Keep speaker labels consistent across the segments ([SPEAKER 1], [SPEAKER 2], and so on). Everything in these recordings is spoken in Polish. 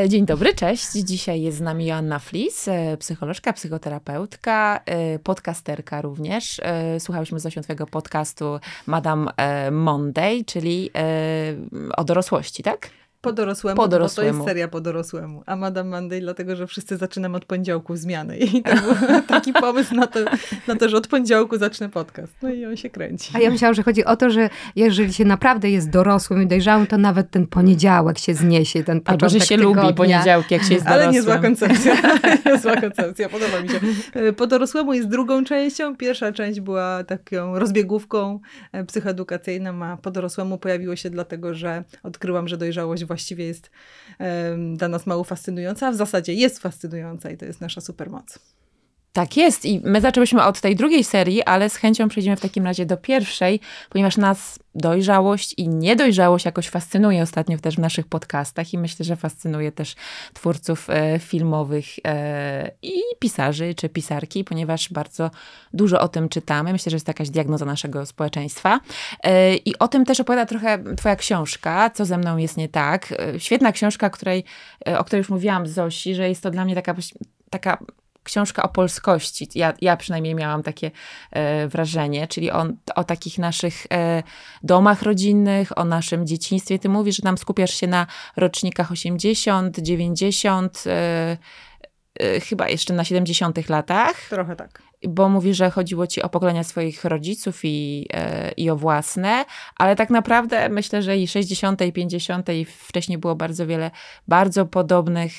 [SPEAKER 1] Dzień dobry, cześć. Dzisiaj jest z nami Joanna Flis, e, psycholożka, psychoterapeutka, e, podcasterka również. E, słuchałyśmy Zosią twojego podcastu Madame Monday, czyli o dorosłości, tak?
[SPEAKER 2] Po dorosłemu, po dorosłemu. to jest seria po dorosłemu. A Madame Monday dlatego, że wszyscy zaczynamy od poniedziałku zmiany. I to był taki pomysł na to, na to, że od poniedziałku zacznę podcast. No i on się kręci.
[SPEAKER 3] A ja myślałam, że chodzi o to, że jeżeli się naprawdę jest dorosłym i dojrzałym, to nawet ten poniedziałek się zniesie, ten
[SPEAKER 1] Albo, że się
[SPEAKER 3] tygodnia.
[SPEAKER 1] lubi poniedziałki, jak się jest dorosłym.
[SPEAKER 2] Ale niezła koncepcja. niezła koncepcja, podoba mi się. Po dorosłemu jest drugą częścią. Pierwsza część była taką rozbiegówką e, psychoedukacyjną, a po dorosłemu pojawiło się dlatego, że odkryłam, że dojrzałość właściwie jest dla nas mało fascynująca, a w zasadzie jest fascynująca i to jest nasza supermoc.
[SPEAKER 1] Tak jest i my zaczęłyśmy od tej drugiej serii, ale z chęcią przejdziemy w takim razie do pierwszej, ponieważ nas dojrzałość i niedojrzałość jakoś fascynuje ostatnio też w naszych podcastach i myślę, że fascynuje też twórców e, filmowych e, i pisarzy czy pisarki, ponieważ bardzo dużo o tym czytamy. Myślę, że jest to jakaś diagnoza naszego społeczeństwa. E, I o tym też opowiada trochę twoja książka, Co ze mną jest nie tak. E, świetna książka, której, e, o której już mówiłam Zosi, że jest to dla mnie taka taka książka o polskości. Ja, ja przynajmniej miałam takie e, wrażenie, czyli o, o takich naszych e, domach rodzinnych, o naszym dzieciństwie. Ty mówisz, że tam skupiasz się na rocznikach 80, 90, e, e, chyba jeszcze na 70 latach.
[SPEAKER 2] Trochę tak
[SPEAKER 1] bo mówi, że chodziło ci o pokolenia swoich rodziców i, e, i o własne, ale tak naprawdę myślę, że i 60., i 50. i wcześniej było bardzo wiele bardzo podobnych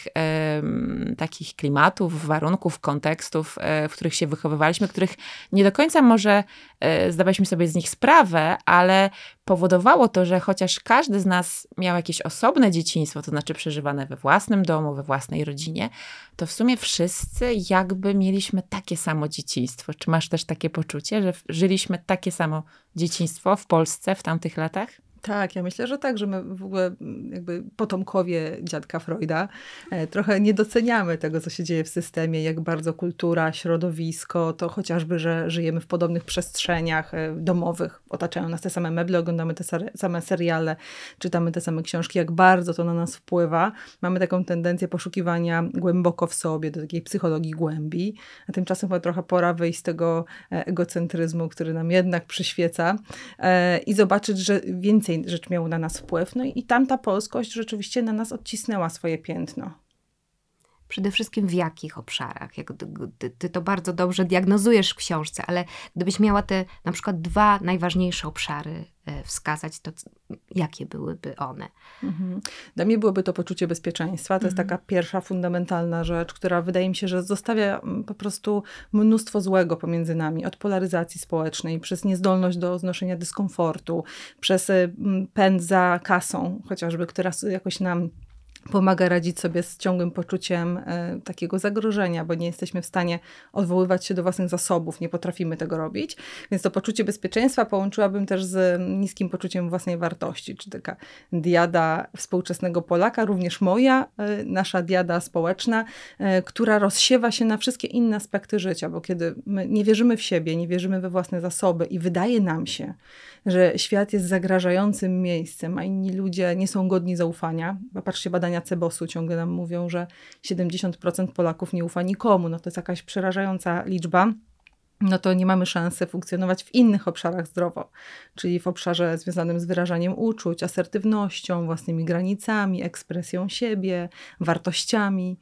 [SPEAKER 1] takich klimatów, warunków, kontekstów, e, w których się wychowywaliśmy, których nie do końca może e, zdawaliśmy sobie z nich sprawę, ale powodowało to, że chociaż każdy z nas miał jakieś osobne dzieciństwo, to znaczy przeżywane we własnym domu, we własnej rodzinie, to w sumie wszyscy jakby mieliśmy takie samo dzieciństwo. Czy masz też takie poczucie, że żyliśmy takie samo dzieciństwo w Polsce w tamtych latach?
[SPEAKER 2] Tak, ja myślę, że tak, że my w ogóle mm, jakby potomkowie dziadka Freuda e, trochę nie doceniamy tego, co się dzieje w systemie, jak bardzo kultura, środowisko, to chociażby, że żyjemy w podobnych przestrzeniach e, domowych, otaczają nas te same meble, oglądamy te same seriale, czytamy te same książki, jak bardzo to na nas wpływa. Mamy taką tendencję poszukiwania głęboko w sobie, do takiej psychologii głębi, a tymczasem chyba trochę pora wyjść z tego e, egocentryzmu, który nam jednak przyświeca i zobaczyć, że więcej więcej rzeczy miało na nas wpływ. No i tamta polskość rzeczywiście na nas odcisnęła swoje piętno.
[SPEAKER 3] Przede wszystkim w jakich obszarach? Jak ty, ty, to bardzo dobrze diagnozujesz w książce, ale gdybyś miała te na przykład dwa najważniejsze obszary e, wskazać, to jakie byłyby one?
[SPEAKER 2] Mhm. Dla mnie byłoby to poczucie bezpieczeństwa. To mhm. jest taka pierwsza fundamentalna rzecz, która wydaje mi się, że zostawia mm, po prostu mnóstwo złego pomiędzy nami. Od polaryzacji społecznej, przez niezdolność do znoszenia dyskomfortu, przez y, pęd za kasą chociażby, która jakoś nam pomaga radzić sobie z ciągłym poczuciem e, takiego zagrożenia, bo nie jesteśmy w stanie odwoływać się do własnych zasobów, nie potrafimy tego robić. Więc to poczucie bezpieczeństwa połączyłabym też z niskim poczuciem własnej wartości, czy taka diada współczesnego Polaka, również moja, e, nasza diada społeczna, e, która rozsiewa się na wszystkie inne aspekty życia, bo kiedy my nie wierzymy w siebie, nie wierzymy we własne zasoby i wydaje nam się, że świat jest zagrażającym miejscem, a inni ludzie nie są godni zaufania. Popatrzcie, badania Cebosu ciągle nam mówią, że 70% Polaków nie ufa nikomu. No to jest jakaś przerażająca liczba no to nie mamy szansy funkcjonować w innych obszarach zdrowo, czyli w obszarze związanym z wyrażaniem uczuć, asertywnością, własnymi granicami, ekspresją siebie, wartościami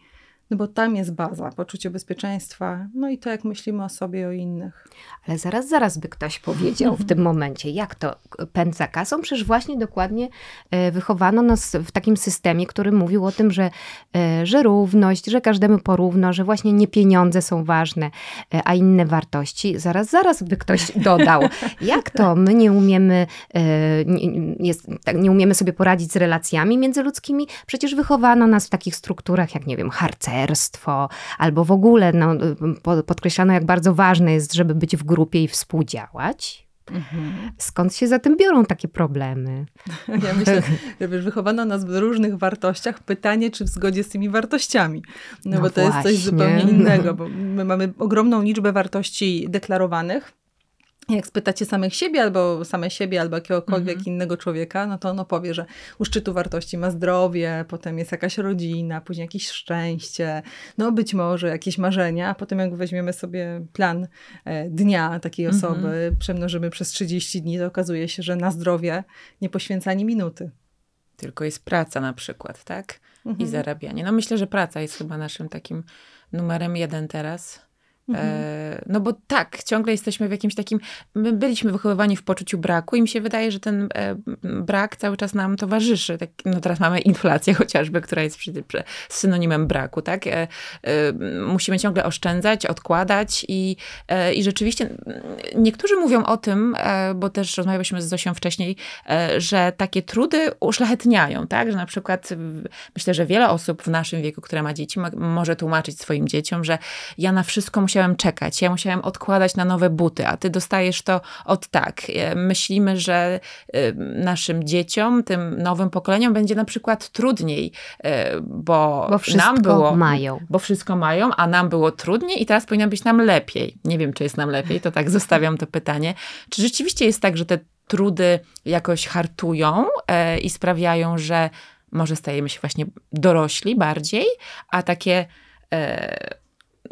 [SPEAKER 2] no bo tam jest baza, poczucie bezpieczeństwa, no i to, jak myślimy o sobie o innych.
[SPEAKER 3] Ale zaraz, zaraz by ktoś powiedział w tym momencie, jak to pęd za kasą? Przecież właśnie dokładnie e, wychowano nas w takim systemie, który mówił o tym, że, e, że równość, że każdemu porówno, że właśnie nie pieniądze są ważne, e, a inne wartości. Zaraz, zaraz by ktoś dodał. Jak to? My nie umiemy, nie, jest, tak, nie umiemy sobie poradzić z relacjami międzyludzkimi? Przecież wychowano nas w takich strukturach, jak nie wiem, harcerstwo, albo w ogóle no, podkreślano, jak bardzo ważne jest, żeby być w grupie i współdziałać. Mhm. Skąd się zatem biorą takie problemy?
[SPEAKER 2] Ja myślę, że wychowano nas w różnych wartościach. Pytanie, czy w zgodzie z tymi wartościami. No, no bo to właśnie. jest coś zupełnie innego, bo my mamy ogromną liczbę wartości deklarowanych, jak spytacie samych siebie, albo same siebie, albo jakiegokolwiek
[SPEAKER 1] Mhm.
[SPEAKER 2] innego człowieka, no to on opowie, że u szczytu wartości ma zdrowie, potem jest jakaś rodzina, później jakieś szczęście, no być może jakieś marzenia, a potem jak weźmiemy sobie plan e, dnia takiej
[SPEAKER 1] Mhm.
[SPEAKER 2] osoby, przemnożymy przez 30 dni, to okazuje się, że na zdrowie nie poświęca ani minuty.
[SPEAKER 1] Tylko jest praca na przykład, tak? I
[SPEAKER 2] Mhm.
[SPEAKER 1] zarabianie. No myślę, że praca jest chyba naszym takim numerem jeden teraz.
[SPEAKER 2] Mhm.
[SPEAKER 1] E, no bo tak, ciągle jesteśmy w jakimś takim. My byliśmy wychowywani w poczuciu braku, i mi się wydaje, że ten e, brak cały czas nam towarzyszy. Tak, no teraz mamy inflację chociażby, która jest synonimem braku, tak? E, musimy ciągle oszczędzać, odkładać i, i rzeczywiście niektórzy mówią o tym, bo też rozmawialiśmy z Zosią wcześniej, że takie trudy uszlachetniają, tak? Że na przykład myślę, że wiele osób w naszym wieku, które ma dzieci, mo- może tłumaczyć swoim dzieciom, że ja na wszystko musiałem czekać, ja musiałem odkładać na nowe buty, a ty dostajesz to od tak. E, Myślimy, że e, naszym dzieciom, tym nowym pokoleniom będzie na przykład trudniej, e, bo,
[SPEAKER 3] Bo wszystko
[SPEAKER 1] nam było
[SPEAKER 3] mają.
[SPEAKER 1] bo wszystko mają, a nam było trudniej i teraz powinno być nam lepiej. Nie wiem, czy jest nam lepiej, to tak zostawiam to pytanie. Czy rzeczywiście jest tak, że te trudy jakoś hartują i sprawiają, że może stajemy się właśnie dorośli bardziej, a takie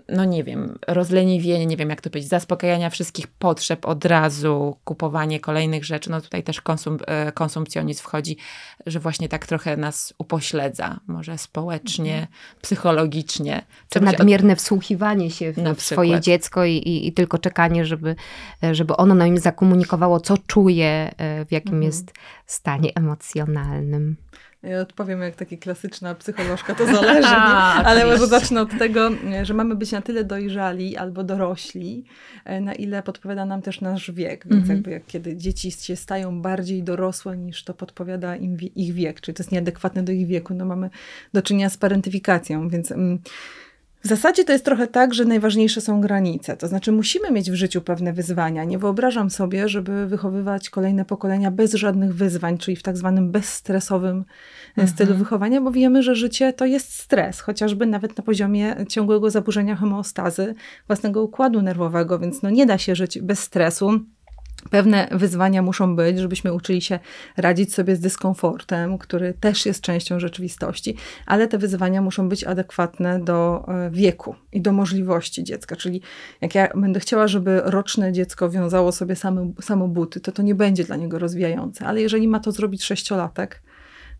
[SPEAKER 1] no nie wiem, rozleniwienie, nie wiem jak to powiedzieć, zaspokajania wszystkich potrzeb od razu, kupowanie kolejnych rzeczy, no tutaj też konsum, e, konsumpcjonizm wchodzi, że właśnie tak trochę nas upośledza, może społecznie, psychologicznie.
[SPEAKER 3] Czy
[SPEAKER 1] byś od-
[SPEAKER 3] nadmierne wsłuchiwanie się w, w swoje dziecko i, i, i tylko czekanie, żeby, żeby ono nam zakomunikowało, co czuje, e, w jakim
[SPEAKER 1] Mhm.
[SPEAKER 3] jest stanie emocjonalnym.
[SPEAKER 2] Ja odpowiem jak taka klasyczna psycholożka, to zależy?
[SPEAKER 1] A,
[SPEAKER 2] ale może zacznę od tego, że mamy być na tyle dojrzali albo dorośli, e, na ile podpowiada nam też nasz wiek. Więc
[SPEAKER 1] Mhm.
[SPEAKER 2] jakby jak kiedy dzieci się stają bardziej dorosłe niż to podpowiada im ich wiek, czyli to jest nieadekwatne do ich wieku, no mamy do czynienia z parentyfikacją, więc... mm, w zasadzie to jest trochę tak, że najważniejsze są granice. To znaczy, musimy mieć w życiu pewne wyzwania. Nie wyobrażam sobie, żeby wychowywać kolejne pokolenia bez żadnych wyzwań, czyli w tak zwanym bezstresowym e, stylu wychowania, bo wiemy, że życie to jest stres, chociażby nawet na poziomie ciągłego zaburzenia homeostazy własnego układu nerwowego, więc no nie da się żyć bez stresu. Pewne wyzwania muszą być, żebyśmy uczyli się radzić sobie z dyskomfortem, który też jest częścią rzeczywistości, ale te wyzwania muszą być adekwatne do e, wieku i do możliwości dziecka. Czyli jak ja będę chciała, żeby roczne dziecko wiązało sobie same, samo buty, to to nie będzie dla niego rozwijające. Ale jeżeli ma to zrobić sześciolatek,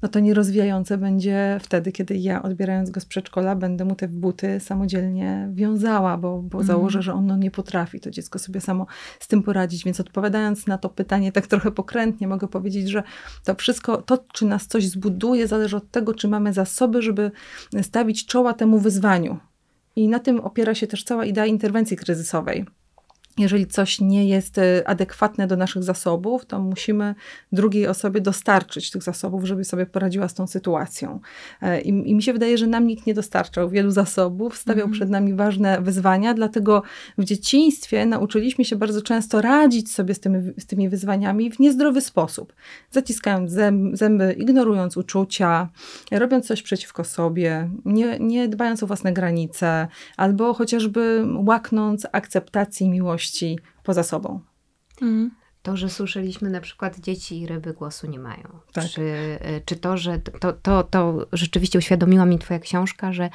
[SPEAKER 2] no to nierozwijające będzie wtedy, kiedy ja odbierając go z przedszkola będę mu te buty samodzielnie wiązała, bo, bo założę, że ono nie potrafi to dziecko sobie samo z tym poradzić. Więc odpowiadając na to pytanie tak trochę pokrętnie, mogę powiedzieć, że to wszystko, to czy nas coś zbuduje, zależy od tego, czy mamy zasoby, żeby stawić czoła temu wyzwaniu. I na tym opiera się też cała idea interwencji kryzysowej. Jeżeli coś nie jest e, adekwatne do naszych zasobów, to musimy drugiej osobie dostarczyć tych zasobów, żeby sobie poradziła z tą sytuacją. E, I, i mi się wydaje, że nam nikt nie dostarczał wielu zasobów, stawiał przed nami ważne wyzwania, dlatego w dzieciństwie nauczyliśmy się bardzo często radzić sobie z tymi, z tymi wyzwaniami w niezdrowy sposób. Zaciskając zęb, zęby, ignorując uczucia, robiąc coś przeciwko sobie, nie, nie dbając o własne granice, albo chociażby łaknąc akceptacji miłości poza sobą.
[SPEAKER 1] Mhm.
[SPEAKER 3] To, że słyszeliśmy na przykład dzieci i ryby głosu nie mają.
[SPEAKER 2] Tak.
[SPEAKER 3] Czy, y, czy to, że to, to, to rzeczywiście uświadomiła mi twoja książka, że,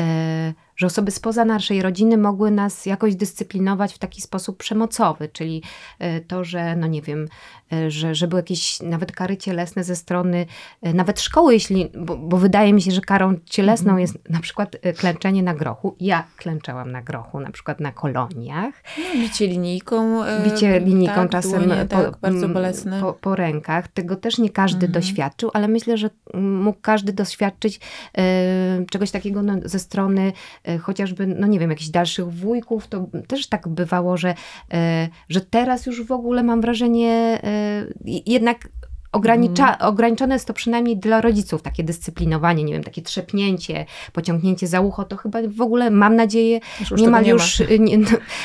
[SPEAKER 3] e, że osoby spoza naszej rodziny mogły nas jakoś dyscyplinować w taki sposób przemocowy, czyli e, to, że no nie wiem, e, że, że były jakieś nawet kary cielesne ze strony e, nawet szkoły, jeśli, bo, bo wydaje mi się, że karą cielesną
[SPEAKER 1] Mhm.
[SPEAKER 3] jest na przykład klęczenie na grochu. Ja klęczałam na grochu, na przykład na koloniach.
[SPEAKER 1] No, bicie linijką.
[SPEAKER 3] Bicie linijką
[SPEAKER 1] tak,
[SPEAKER 3] czasem
[SPEAKER 1] dłonie,
[SPEAKER 3] po,
[SPEAKER 1] tak, bardzo
[SPEAKER 3] mm,
[SPEAKER 1] bolesne.
[SPEAKER 3] Po, po rękach. Tego też nie każdy
[SPEAKER 1] Mhm.
[SPEAKER 3] doświadczył, ale myślę, że mógł każdy doświadczyć czegoś takiego no, ze strony chociażby, no nie wiem, jakichś dalszych wujków. To też tak bywało, że, e, że teraz już w ogóle mam wrażenie e, jednak Ogranicza,
[SPEAKER 1] Mhm.
[SPEAKER 3] Ograniczone jest to przynajmniej dla rodziców, takie dyscyplinowanie, nie wiem, takie trzepnięcie, pociągnięcie za ucho, to chyba w ogóle, mam nadzieję,
[SPEAKER 2] Już już
[SPEAKER 3] nie ma
[SPEAKER 2] nie,
[SPEAKER 3] no,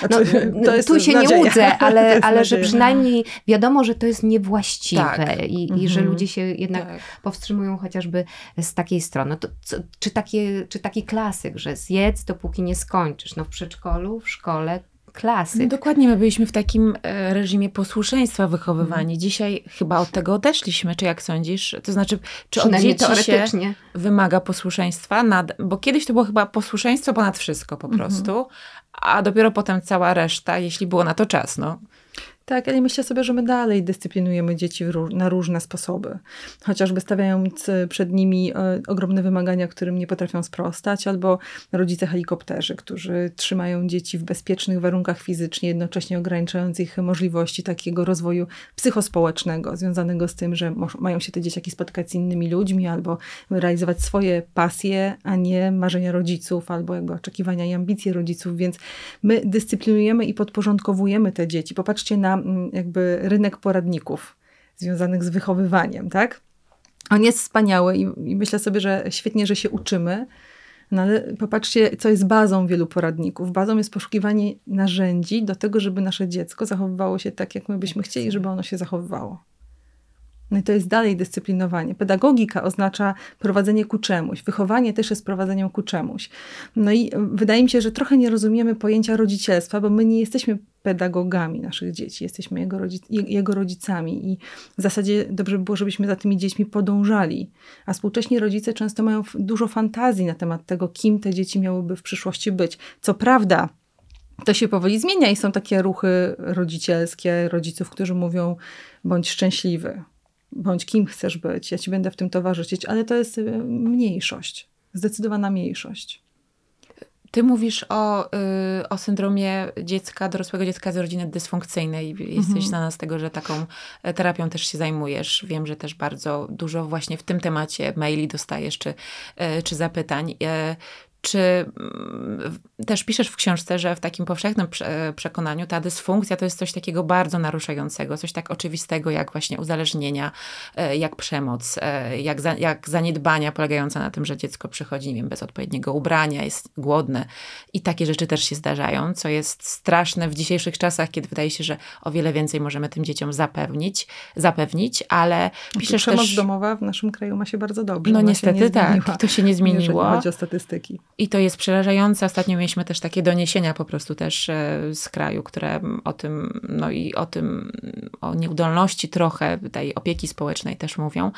[SPEAKER 3] no,
[SPEAKER 2] Znaczy, to jest
[SPEAKER 3] tu się
[SPEAKER 2] nadzieja.
[SPEAKER 3] nie łudzę, ale, ale że przynajmniej wiadomo, że to jest niewłaściwe
[SPEAKER 1] Tak.
[SPEAKER 3] i, i że
[SPEAKER 1] Mhm.
[SPEAKER 3] ludzie się jednak
[SPEAKER 1] Tak.
[SPEAKER 3] powstrzymują chociażby z takiej strony. To, co, czy, takie, czy taki klasyk, że zjedz, dopóki nie skończysz. No w przedszkolu, w szkole klasy.
[SPEAKER 1] No dokładnie, my byliśmy w takim e, reżimie posłuszeństwa wychowywani. Mm. Dzisiaj chyba od tego odeszliśmy, czy jak sądzisz? To znaczy, czy od dzieci się wymaga posłuszeństwa? Nad, bo kiedyś to było chyba posłuszeństwo ponad wszystko po mhm. prostu, mm -hmm. a dopiero potem cała reszta, jeśli było na to czas. No.
[SPEAKER 2] Tak, ale myślę sobie, że my dalej dyscyplinujemy dzieci na różne sposoby. Chociażby stawiając e, przed nimi e, ogromne wymagania, którym nie potrafią sprostać, albo rodzice helikopterzy, którzy trzymają dzieci w bezpiecznych warunkach fizycznie, jednocześnie ograniczając ich możliwości takiego rozwoju psychospołecznego, związanego z tym, że mają się te dzieciaki spotkać z innymi ludźmi, albo realizować swoje pasje, a nie marzenia rodziców, albo jakby oczekiwania i ambicje rodziców. Więc my dyscyplinujemy i podporządkowujemy te dzieci. Popatrzcie na Jakby rynek poradników związanych z wychowywaniem, tak? On jest wspaniały i, i myślę sobie, że świetnie, że się uczymy, no ale popatrzcie, co jest bazą wielu poradników. Bazą jest poszukiwanie narzędzi do tego, żeby nasze dziecko zachowywało się tak, jak my byśmy chcieli, żeby ono się zachowywało. No i to jest dalej dyscyplinowanie. Pedagogika oznacza prowadzenie ku czemuś. Wychowanie też jest prowadzeniem ku czemuś. No i wydaje mi się, że trochę nie rozumiemy pojęcia rodzicielstwa, bo my nie jesteśmy pedagogami naszych dzieci, jesteśmy jego, rodzic jego rodzicami i w zasadzie dobrze by było, żebyśmy za tymi dziećmi podążali. A współcześni rodzice często mają dużo fantazji na temat tego, kim te dzieci miałyby w przyszłości być. Co prawda, to się powoli zmienia i są takie ruchy rodzicielskie rodziców, którzy mówią bądź szczęśliwy, bądź kim chcesz być, ja ci będę w tym towarzyszyć, ale to jest y, mniejszość, zdecydowana mniejszość.
[SPEAKER 1] Ty mówisz o, y, o syndromie dziecka, dorosłego dziecka z rodziny dysfunkcyjnej. Jesteś mhm. znana z tego, że taką e, terapią też się zajmujesz. Wiem, że też bardzo dużo właśnie w tym temacie maili dostajesz czy, e, czy zapytań. E, czy mm, też piszesz w książce, że w takim powszechnym przekonaniu ta dysfunkcja to jest coś takiego bardzo naruszającego, coś tak oczywistego jak właśnie uzależnienia, e, jak przemoc, e, jak, za, jak zaniedbania polegające na tym, że dziecko przychodzi, nie wiem, bez odpowiedniego ubrania, jest głodne i takie rzeczy też się zdarzają, co jest straszne w dzisiejszych czasach, kiedy wydaje się, że o wiele więcej możemy tym dzieciom zapewnić, zapewnić, ale piszesz
[SPEAKER 2] przemoc
[SPEAKER 1] też...
[SPEAKER 2] domowa w naszym kraju ma się bardzo dobrze.
[SPEAKER 1] No niestety tak, to się nie zmieniło. Jeżeli
[SPEAKER 2] chodzi o statystyki.
[SPEAKER 1] I to jest przerażające. Ostatnio mieliśmy też takie doniesienia po prostu też e, z kraju, które o tym, no i o tym, o nieudolności trochę tej opieki społecznej też mówią.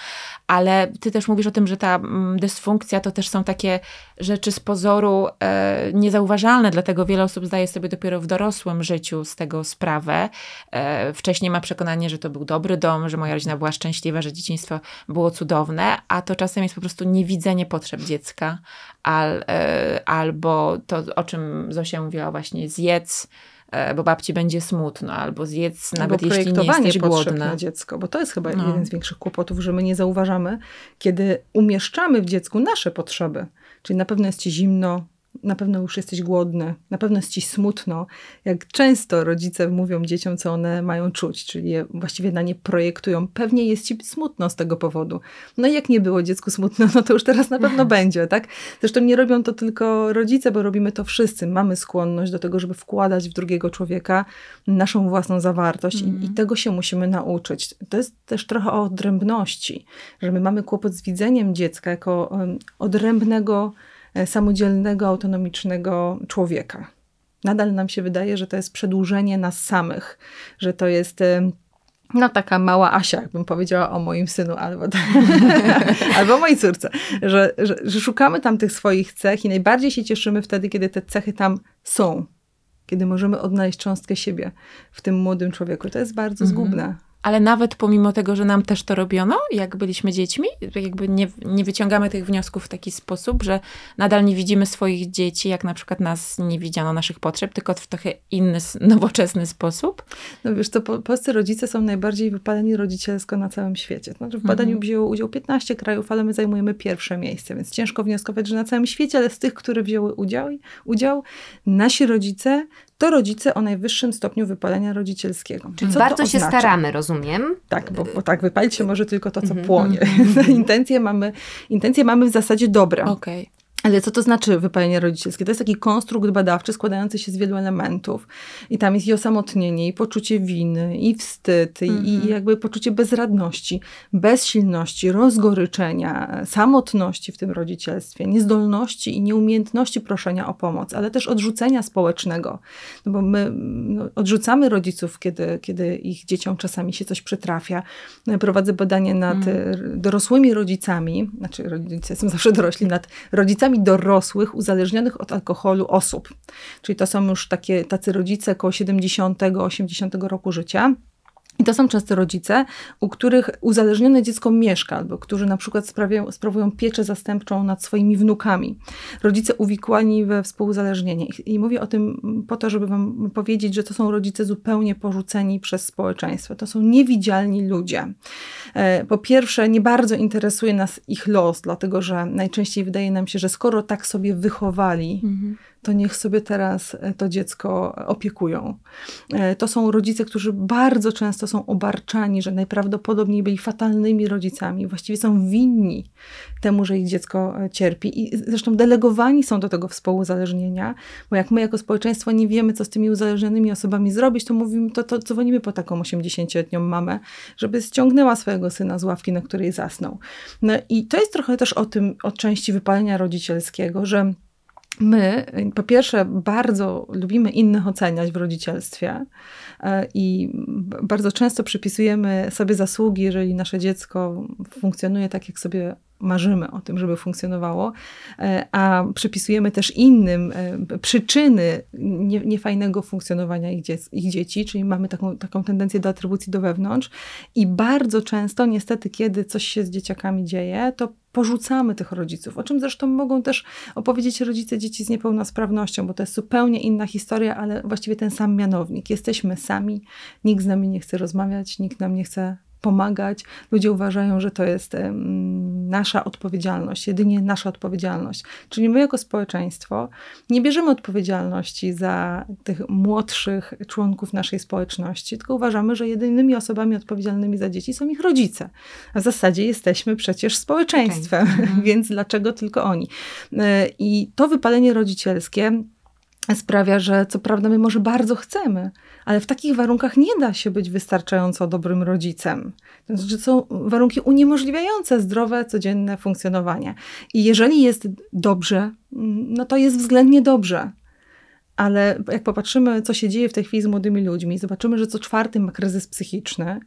[SPEAKER 1] Ale ty też mówisz o tym, że ta dysfunkcja to też są takie rzeczy z pozoru e, niezauważalne, dlatego wiele osób zdaje sobie dopiero w dorosłym życiu z tego sprawę. E, wcześniej ma przekonanie, że to był dobry dom, że moja rodzina była szczęśliwa, że dzieciństwo było cudowne, a to czasem jest po prostu niewidzenie potrzeb dziecka, al, e, albo to, o czym Zosia mówiła właśnie, zjedz, e, bo babci będzie smutno, albo zjedz nawet albo jeśli nie jesteś głodna.
[SPEAKER 2] na dziecko, bo to jest chyba no. jeden z większych kłopotów, że my nie zauważamy, kiedy umieszczamy w dziecku nasze potrzeby. Czyli na pewno jest ci zimno, na pewno już jesteś głodny, na pewno jest ci smutno. Jak często rodzice mówią dzieciom, co one mają czuć, czyli je właściwie na nie projektują. Pewnie jest ci smutno z tego powodu. No i jak nie było dziecku smutno, no to już teraz na pewno będzie, tak? Zresztą nie robią to tylko rodzice, bo robimy to wszyscy. Mamy skłonność do tego, żeby wkładać w drugiego człowieka naszą własną zawartość mm. i, i mhm. tego się musimy nauczyć. To jest też trochę o odrębności, że my mamy kłopot z widzeniem dziecka jako um, odrębnego samodzielnego, autonomicznego człowieka. Nadal nam się wydaje, że to jest przedłużenie nas samych, że to jest e, no taka mała Asia, jakbym powiedziała o moim synu albo, albo o mojej córce, że, że, że, szukamy tam tych swoich cech i najbardziej się cieszymy wtedy, kiedy te cechy tam są, kiedy możemy odnaleźć cząstkę siebie w tym młodym człowieku. To jest bardzo mhm. zgubne
[SPEAKER 1] ale nawet pomimo tego, że nam też to robiono, jak byliśmy dziećmi, jakby nie, nie wyciągamy tych wniosków w taki sposób, że nadal nie widzimy swoich dzieci, jak na przykład nas nie widziano naszych potrzeb, tylko w trochę inny, nowoczesny sposób.
[SPEAKER 2] No wiesz, to po, polscy rodzice są najbardziej wypaleni rodzicielsko na całym świecie. Znaczy w badaniu mhm. wzięło udział 15 krajów, ale my zajmujemy pierwsze miejsce, więc ciężko wnioskować, że na całym świecie, ale z tych, które wzięły udział, udział nasi rodzice to rodzice o najwyższym stopniu wypalenia rodzicielskiego.
[SPEAKER 3] Czyli co bardzo się staramy, rozumiem.
[SPEAKER 2] Tak, bo, bo tak, wypalić się może tylko to, co -hmm. płonie. Mhm. intencje, mamy, intencje mamy w zasadzie dobre.
[SPEAKER 1] Okay.
[SPEAKER 2] Ale co to znaczy wypalenie rodzicielskie? To jest taki konstrukt badawczy składający się z wielu elementów. I tam jest i osamotnienie, i poczucie winy, i wstyd, mm -hmm. i, mhm. jakby poczucie bezradności, bezsilności, rozgoryczenia, samotności w tym rodzicielstwie, niezdolności i nieumiejętności proszenia o pomoc, ale też odrzucenia społecznego. No bo my no, odrzucamy rodziców, kiedy, kiedy ich dzieciom czasami się coś przytrafia. Prowadzę badanie nad mm. dorosłymi rodzicami, znaczy rodzice są zawsze dorośli, nad rodzicami dorosłych uzależnionych od alkoholu osób. Czyli to są już takie, tacy rodzice około 70-80 roku życia. I to są często rodzice, u których uzależnione dziecko mieszka, albo którzy na przykład sprawują pieczę zastępczą nad swoimi wnukami. Rodzice uwikłani we współuzależnienie. I, I mówię o tym po to, żeby wam powiedzieć, że to są rodzice zupełnie porzuceni przez społeczeństwo. To są niewidzialni ludzie. E, po pierwsze, nie bardzo interesuje nas ich los, dlatego że najczęściej wydaje nam się, że skoro tak sobie wychowali, mhm to niech sobie teraz e, to dziecko opiekują. E, to są rodzice, którzy bardzo często są obarczani, że najprawdopodobniej byli fatalnymi rodzicami, właściwie są winni temu, że ich dziecko e, cierpi. I zresztą delegowani są do tego współuzależnienia, bo jak my jako społeczeństwo nie wiemy, co z tymi uzależnionymi osobami zrobić, to mówimy, to, to dzwonimy po taką 80-letnią mamę, żeby ściągnęła swojego syna z ławki, na której zasnął. No i to jest trochę też o tym, o części wypalenia rodzicielskiego, że My, po pierwsze, bardzo lubimy innych oceniać w rodzicielstwie e, i bardzo często przypisujemy sobie zasługi, jeżeli nasze dziecko funkcjonuje tak, jak sobie marzymy o tym, żeby funkcjonowało, e, a przypisujemy też innym e, przyczyny niefajnego funkcjonowania ich, dzie ich, dzieci, czyli mamy taką, taką tendencję do atrybucji do wewnątrz i bardzo często niestety, kiedy coś się z dzieciakami dzieje, to porzucamy tych rodziców, o czym zresztą mogą też opowiedzieć rodzice dzieci z niepełnosprawnością, bo to jest zupełnie inna historia, ale właściwie ten sam mianownik. Jesteśmy sami, nikt z nami nie chce rozmawiać, nikt nam nie chce pomagać. Ludzie uważają, że to jest nasza odpowiedzialność, jedynie nasza odpowiedzialność. Czyli my jako społeczeństwo nie bierzemy odpowiedzialności za tych młodszych członków naszej społeczności, tylko uważamy, że jedynymi osobami odpowiedzialnymi za dzieci są ich rodzice. A w zasadzie jesteśmy przecież społeczeństwem, mhm. więc dlaczego tylko oni? E, I to wypalenie rodzicielskie sprawia, że co prawda my może bardzo chcemy, ale w takich warunkach nie da się być wystarczająco dobrym rodzicem. To znaczy, są warunki uniemożliwiające zdrowe, codzienne funkcjonowanie. I jeżeli jest dobrze, no to jest względnie dobrze. Ale jak popatrzymy, co się dzieje w tej chwili z młodymi ludźmi, zobaczymy, że co czwarty ma kryzys psychiczny,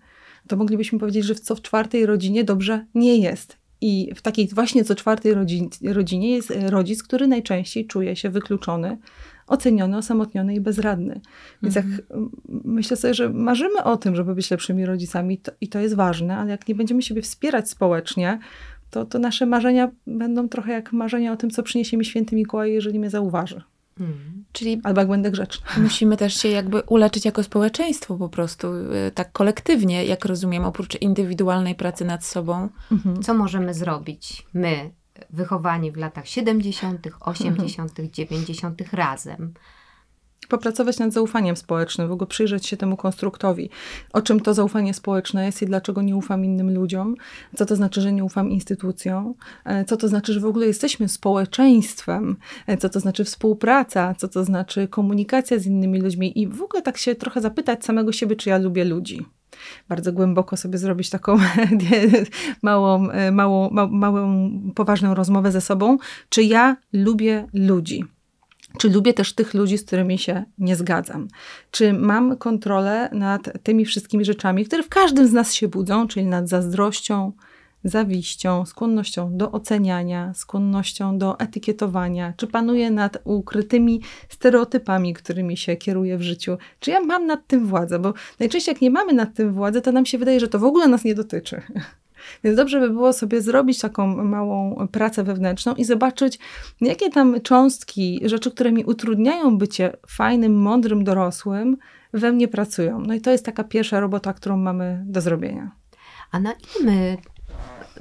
[SPEAKER 2] to moglibyśmy powiedzieć, że co w czwartej rodzinie dobrze nie jest. I w takiej właśnie co czwartej rodzinie jest rodzic, który najczęściej czuje się wykluczony oceniony, osamotniony i bezradny. Więc jak mhm. myślę sobie, że marzymy o tym, żeby być lepszymi rodzicami to, i to jest ważne, ale jak nie będziemy siebie wspierać społecznie, to, to nasze marzenia będą trochę jak marzenia o tym, co przyniesie mi święty Mikołaj, jeżeli mnie zauważy. Hmm. Czyli Albo jak będę grzeczna.
[SPEAKER 1] Musimy też się jakby uleczyć jako społeczeństwo po prostu, y, tak kolektywnie, jak rozumiem, oprócz indywidualnej pracy nad sobą.
[SPEAKER 3] Mhm. Co możemy zrobić my, wychowani w latach 70., 80., 90. razem.
[SPEAKER 2] Popracować nad zaufaniem społecznym, w ogóle przyjrzeć się temu konstruktowi. O czym to zaufanie społeczne jest i dlaczego nie ufam innym ludziom, co to znaczy, że nie ufam instytucjom, e, co to znaczy, że w ogóle jesteśmy społeczeństwem, e, co to znaczy współpraca, co to znaczy komunikacja z innymi ludźmi i w ogóle tak się trochę zapytać samego siebie, czy ja lubię ludzi bardzo głęboko sobie zrobić taką małą, e, małą, ma, małą, poważną rozmowę ze sobą, czy ja lubię ludzi. Czy lubię też tych ludzi, z którymi się nie zgadzam? Czy mam kontrolę nad tymi wszystkimi rzeczami, które w każdym z nas się budzą, czyli nad zazdrością, zawiścią, skłonnością do oceniania, skłonnością do etykietowania, czy panuję nad ukrytymi stereotypami, którymi się kieruję w życiu, czy ja mam nad tym władzę, bo najczęściej jak nie mamy nad tym władzę, to nam się wydaje, że to w ogóle nas nie dotyczy. Więc dobrze by było sobie zrobić taką małą pracę wewnętrzną i zobaczyć, jakie tam cząstki, rzeczy, które mi utrudniają bycie fajnym, mądrym dorosłym, we mnie pracują. No i to jest taka pierwsza robota, którą mamy do zrobienia.
[SPEAKER 3] A na ile my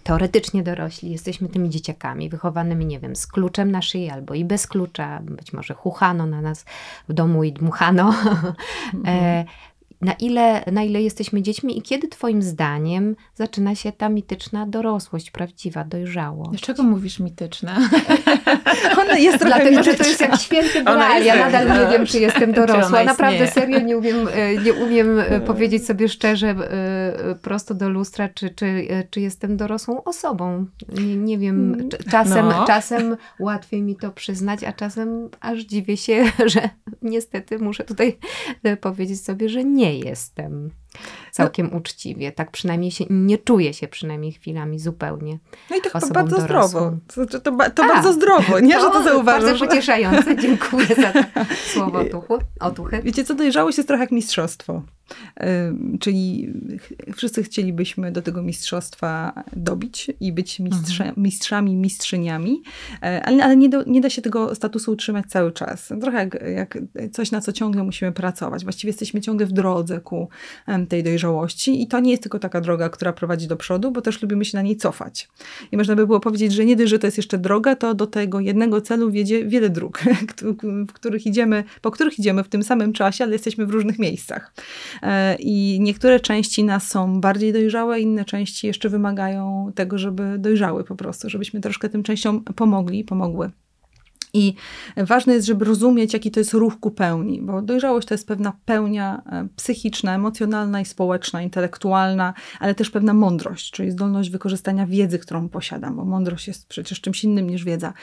[SPEAKER 3] teoretycznie dorośli, jesteśmy tymi dzieciakami wychowanymi, nie wiem, z kluczem na szyi albo i bez klucza, być może chuchano na nas w domu i dmuchano. Mhm. Na ile, na ile jesteśmy dziećmi i kiedy twoim zdaniem zaczyna się ta mityczna dorosłość, prawdziwa dojrzałość?
[SPEAKER 1] Dlaczego mówisz mityczna?
[SPEAKER 2] Ona jest trochę
[SPEAKER 3] Dlatego, że to
[SPEAKER 2] mityczna.
[SPEAKER 3] jest jak święty graal. Ja
[SPEAKER 1] tak,
[SPEAKER 3] nadal
[SPEAKER 1] no.
[SPEAKER 3] nie wiem, czy jestem dorosła. Naprawdę serio nie umiem, e, nie umiem e, powiedzieć sobie szczerze e, prosto do lustra, czy, czy, czy jestem dorosłą osobą. Nie, nie wiem, cz- czasem,
[SPEAKER 1] No.
[SPEAKER 3] czasem łatwiej mi to przyznać, a czasem aż dziwię się, że niestety muszę tutaj powiedzieć sobie, że nie jestem całkiem uczciwie. Tak przynajmniej się, nie czuję się przynajmniej chwilami zupełnie.
[SPEAKER 2] No i to chyba bardzo
[SPEAKER 3] dorosłą.
[SPEAKER 2] zdrowo. To, to, ba- to
[SPEAKER 3] A,
[SPEAKER 2] bardzo zdrowo, nie? że to zauważysz.
[SPEAKER 3] Bardzo pocieszające. Dziękuję za to słowo otuchy.
[SPEAKER 2] Wiecie co, dojrzałość jest trochę jak mistrzostwo. Czyli wszyscy chcielibyśmy do tego mistrzostwa dobić i być mistrze, mistrzami, mistrzyniami, e, ale, ale nie, do, nie da się tego statusu utrzymać cały czas. Trochę jak, jak coś, na co ciągle musimy pracować. Właściwie jesteśmy ciągle w drodze ku tej dojrzałości i to nie jest tylko taka droga, która prowadzi do przodu, bo też lubimy się na niej cofać. I można by było powiedzieć, że nie dość, że to jest jeszcze droga, to do tego jednego celu wiedzie wiele dróg, w których idziemy, po których idziemy w tym samym czasie, ale jesteśmy w różnych miejscach. E, I niektóre części nas są bardziej dojrzałe, inne części jeszcze wymagają tego, żeby dojrzały po prostu, żebyśmy troszkę tym częściom pomogli, pomogły. I ważne jest, żeby rozumieć, jaki to jest ruch ku pełni, bo dojrzałość to jest pewna pełnia e, psychiczna, emocjonalna i społeczna, intelektualna, ale też pewna mądrość, czyli zdolność wykorzystania wiedzy, którą posiadam, bo mądrość jest przecież czymś innym niż wiedza.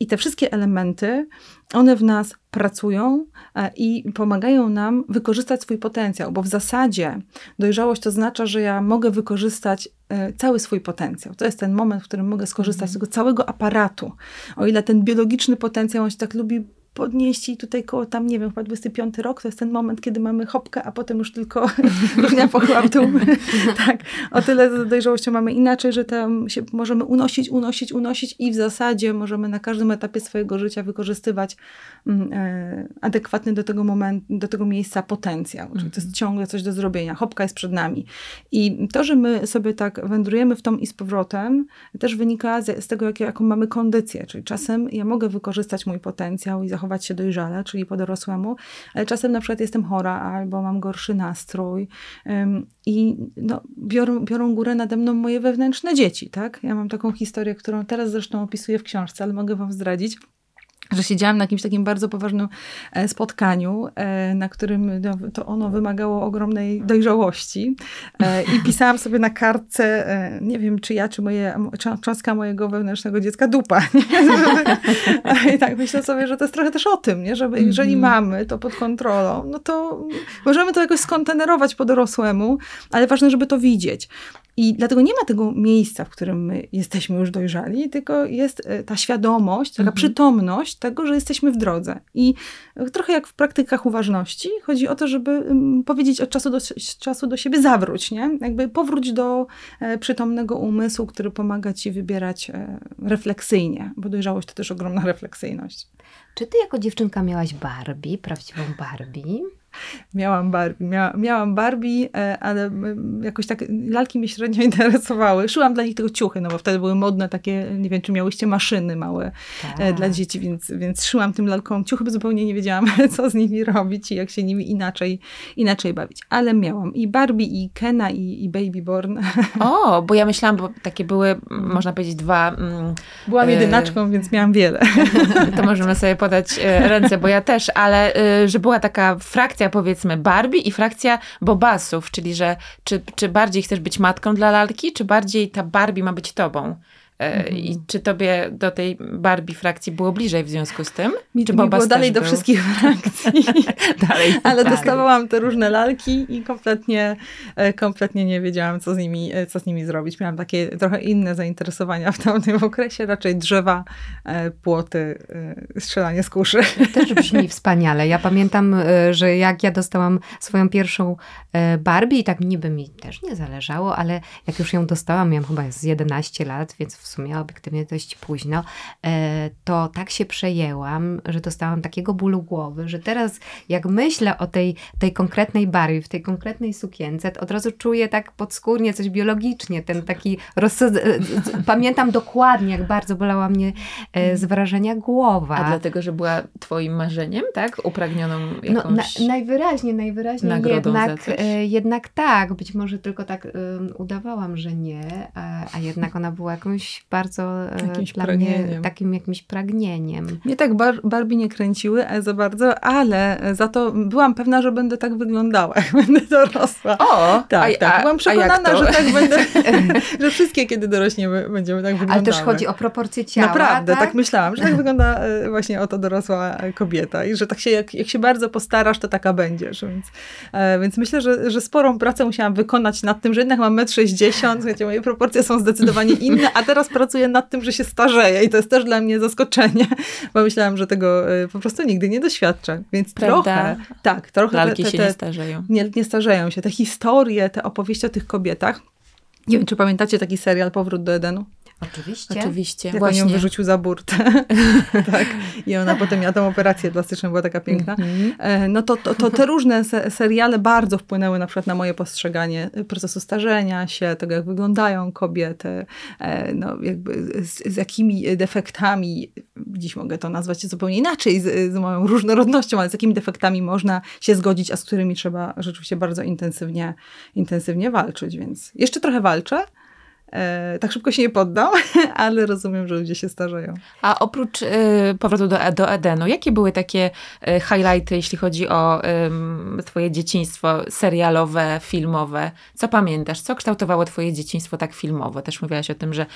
[SPEAKER 2] I te wszystkie elementy, one w nas pracują e, i pomagają nam wykorzystać swój potencjał, bo w zasadzie dojrzałość to oznacza, że ja mogę wykorzystać e, cały swój potencjał. To jest ten moment, w którym mogę skorzystać z tego całego aparatu. O ile ten biologiczny potencjał, on się tak lubi podnieść i tutaj koło tam, nie wiem, chyba 25 rok, to jest ten moment, kiedy mamy hopkę, a potem już tylko równia pochła w dół. tak, o tyle z dojrzałością mamy inaczej, że tam się możemy unosić, unosić, unosić i w zasadzie możemy na każdym etapie swojego życia wykorzystywać mm, e, adekwatny do tego momentu, do tego miejsca potencjał. Czyli to jest ciągle coś do zrobienia. Hopka jest przed nami. I to, że my sobie tak wędrujemy w tą i z powrotem, też wynika z, z tego, jak, jaką mamy kondycję. Czyli czasem ja mogę wykorzystać mój potencjał i zachować się dojrzale, czyli po dorosłemu, ale czasem na przykład jestem chora albo mam gorszy nastrój i no, biorą, biorą górę nade mną moje wewnętrzne dzieci, tak? Ja mam taką historię, którą teraz zresztą opisuję w książce, ale mogę wam zdradzić że siedziałam na jakimś takim bardzo poważnym e, spotkaniu, e, na którym no, to ono wymagało ogromnej dojrzałości E, i pisałam sobie na kartce, nie wiem czy ja, czy moje, cząstka mojego wewnętrznego dziecka dupa. Nie? I tak myślę sobie, że to jest trochę też o tym, nie? że jeżeli mamy to pod kontrolą, no to możemy to jakoś skontenerować po dorosłemu, ale ważne, żeby to widzieć. I dlatego nie ma tego miejsca, w którym my jesteśmy już dojrzali, tylko jest e, ta świadomość, taka
[SPEAKER 1] Mhm.
[SPEAKER 2] przytomność tego, że jesteśmy w drodze. I e, trochę jak w praktykach uważności, chodzi o to, żeby powiedzieć od czasu do czasu do siebie zawróć, nie? Jakby powróć do e, przytomnego umysłu, który pomaga ci wybierać refleksyjnie, bo dojrzałość to też ogromna refleksyjność.
[SPEAKER 3] Czy ty jako dziewczynka miałaś Barbie, prawdziwą Barbie?
[SPEAKER 2] Miałam Barbie, mia, miałam Barbie, e, ale jakoś tak lalki mnie średnio interesowały. Szyłam dla nich tylko ciuchy, no bo wtedy były modne takie, nie wiem, czy miałyście maszyny małe
[SPEAKER 3] Tak.
[SPEAKER 2] e, dla dzieci, więc, więc szyłam tym lalkom ciuchy, bo zupełnie nie wiedziałam, co z nimi robić i jak się nimi inaczej, inaczej bawić. Ale miałam i Barbie, i Kena, i, i Baby Born.
[SPEAKER 1] O, bo ja myślałam, bo takie były, można powiedzieć, dwa. mm,
[SPEAKER 2] Byłam
[SPEAKER 1] E,
[SPEAKER 2] jedynaczką, więc miałam wiele.
[SPEAKER 1] To możemy sobie podać ręce, bo ja też, ale że była taka frakcja powiedzmy Barbie i frakcja Bobasów, czyli że czy, czy bardziej chcesz być matką dla lalki, czy bardziej ta Barbie ma być tobą? E, I czy tobie do tej Barbie frakcji było bliżej w związku z tym?
[SPEAKER 2] Mi,
[SPEAKER 1] czy
[SPEAKER 2] mi było dalej do
[SPEAKER 1] był?
[SPEAKER 2] wszystkich frakcji.
[SPEAKER 1] Dalej.
[SPEAKER 2] Ale
[SPEAKER 3] Tak.
[SPEAKER 2] dostawałam te różne lalki i kompletnie, e, kompletnie nie wiedziałam, co z, nimi, e, co z nimi zrobić. Miałam takie trochę inne zainteresowania w tamtym okresie, raczej drzewa, płoty, strzelanie z kuszy.
[SPEAKER 3] Też brzmi wspaniale. Ja pamiętam, że jak ja dostałam swoją pierwszą Barbie i tak niby mi też nie zależało, ale jak już ją dostałam, miałam chyba z 11 lat, więc w sumie obiektywnie dość późno, e, to tak się przejęłam, że dostałam takiego bólu głowy, że teraz jak myślę o tej, tej konkretnej Barbie, w tej konkretnej sukience, to od razu czuję tak podskórnie coś biologicznie, ten taki rozsad... Pamiętam dokładnie, jak bardzo bolała mnie e, z wrażenia głowa.
[SPEAKER 1] A dlatego, że była twoim marzeniem, tak? Upragnioną jakąś...
[SPEAKER 3] No, na, najwyraźniej, najwyraźniej jednak, e, jednak tak. Być może tylko tak e, udawałam, że nie, a, a jednak ona była jakąś bardzo e,
[SPEAKER 2] Jakimś
[SPEAKER 3] dla mnie
[SPEAKER 2] pragnieniem.
[SPEAKER 3] takim jakimś pragnieniem.
[SPEAKER 2] Mnie tak bar Barbie nie kręciły e, za bardzo, ale za to byłam pewna, że będę tak wyglądała, jak będę dorosła.
[SPEAKER 1] O!
[SPEAKER 2] Tak,
[SPEAKER 1] a,
[SPEAKER 2] tak. Byłam przekonana, że tak będę, że wszystkie, kiedy dorośniemy, będziemy tak wyglądały.
[SPEAKER 3] Ale też chodzi o proporcje ciała.
[SPEAKER 2] Naprawdę, tak?
[SPEAKER 3] tak?
[SPEAKER 2] myślałam, że tak wygląda e, właśnie oto dorosła e, kobieta i że tak się, jak, jak się bardzo postarasz, to taka będziesz. Więc, e, więc myślę, że, że sporą pracę musiałam wykonać nad tym, że jednak mam 1,60 m, moje proporcje są zdecydowanie inne, a teraz pracuję nad tym, że się starzeję i to jest też dla mnie zaskoczenie, bo myślałam, że tego e, po prostu nigdy nie doświadczę. Więc
[SPEAKER 1] Prawda?
[SPEAKER 2] trochę, tak, trochę
[SPEAKER 1] Lalki
[SPEAKER 2] te, te,
[SPEAKER 1] się nie starzeją.
[SPEAKER 2] nie, nie starzeją się. Te historie, te opowieści o tych kobietach. Nie wiem, czy pamiętacie taki serial Powrót do Edenu?
[SPEAKER 3] Oczywiście.
[SPEAKER 1] Oczywiście,
[SPEAKER 2] Jak on
[SPEAKER 1] właśnie.
[SPEAKER 2] ją wyrzucił za burtę. tak. I ona potem miała tą operację plastyczną, była taka piękna.
[SPEAKER 1] Mhm.
[SPEAKER 2] E, No to, to, to te różne se seriale bardzo wpłynęły na przykład na moje postrzeganie procesu starzenia się, tego jak wyglądają kobiety, e, no jakby z, z jakimi defektami, dziś mogę to nazwać zupełnie inaczej, z, z moją różnorodnością, ale z jakimi defektami można się zgodzić, a z którymi trzeba rzeczywiście bardzo intensywnie, intensywnie walczyć. Więc jeszcze trochę walczę. E, tak szybko się nie poddam, ale rozumiem, że ludzie się starzeją.
[SPEAKER 1] A oprócz y, powrotu do, do Edenu, jakie były takie y, highlighty, jeśli chodzi o ym, twoje dzieciństwo serialowe, filmowe? Co pamiętasz? Co kształtowało twoje dzieciństwo tak filmowo? Też mówiłaś o tym, że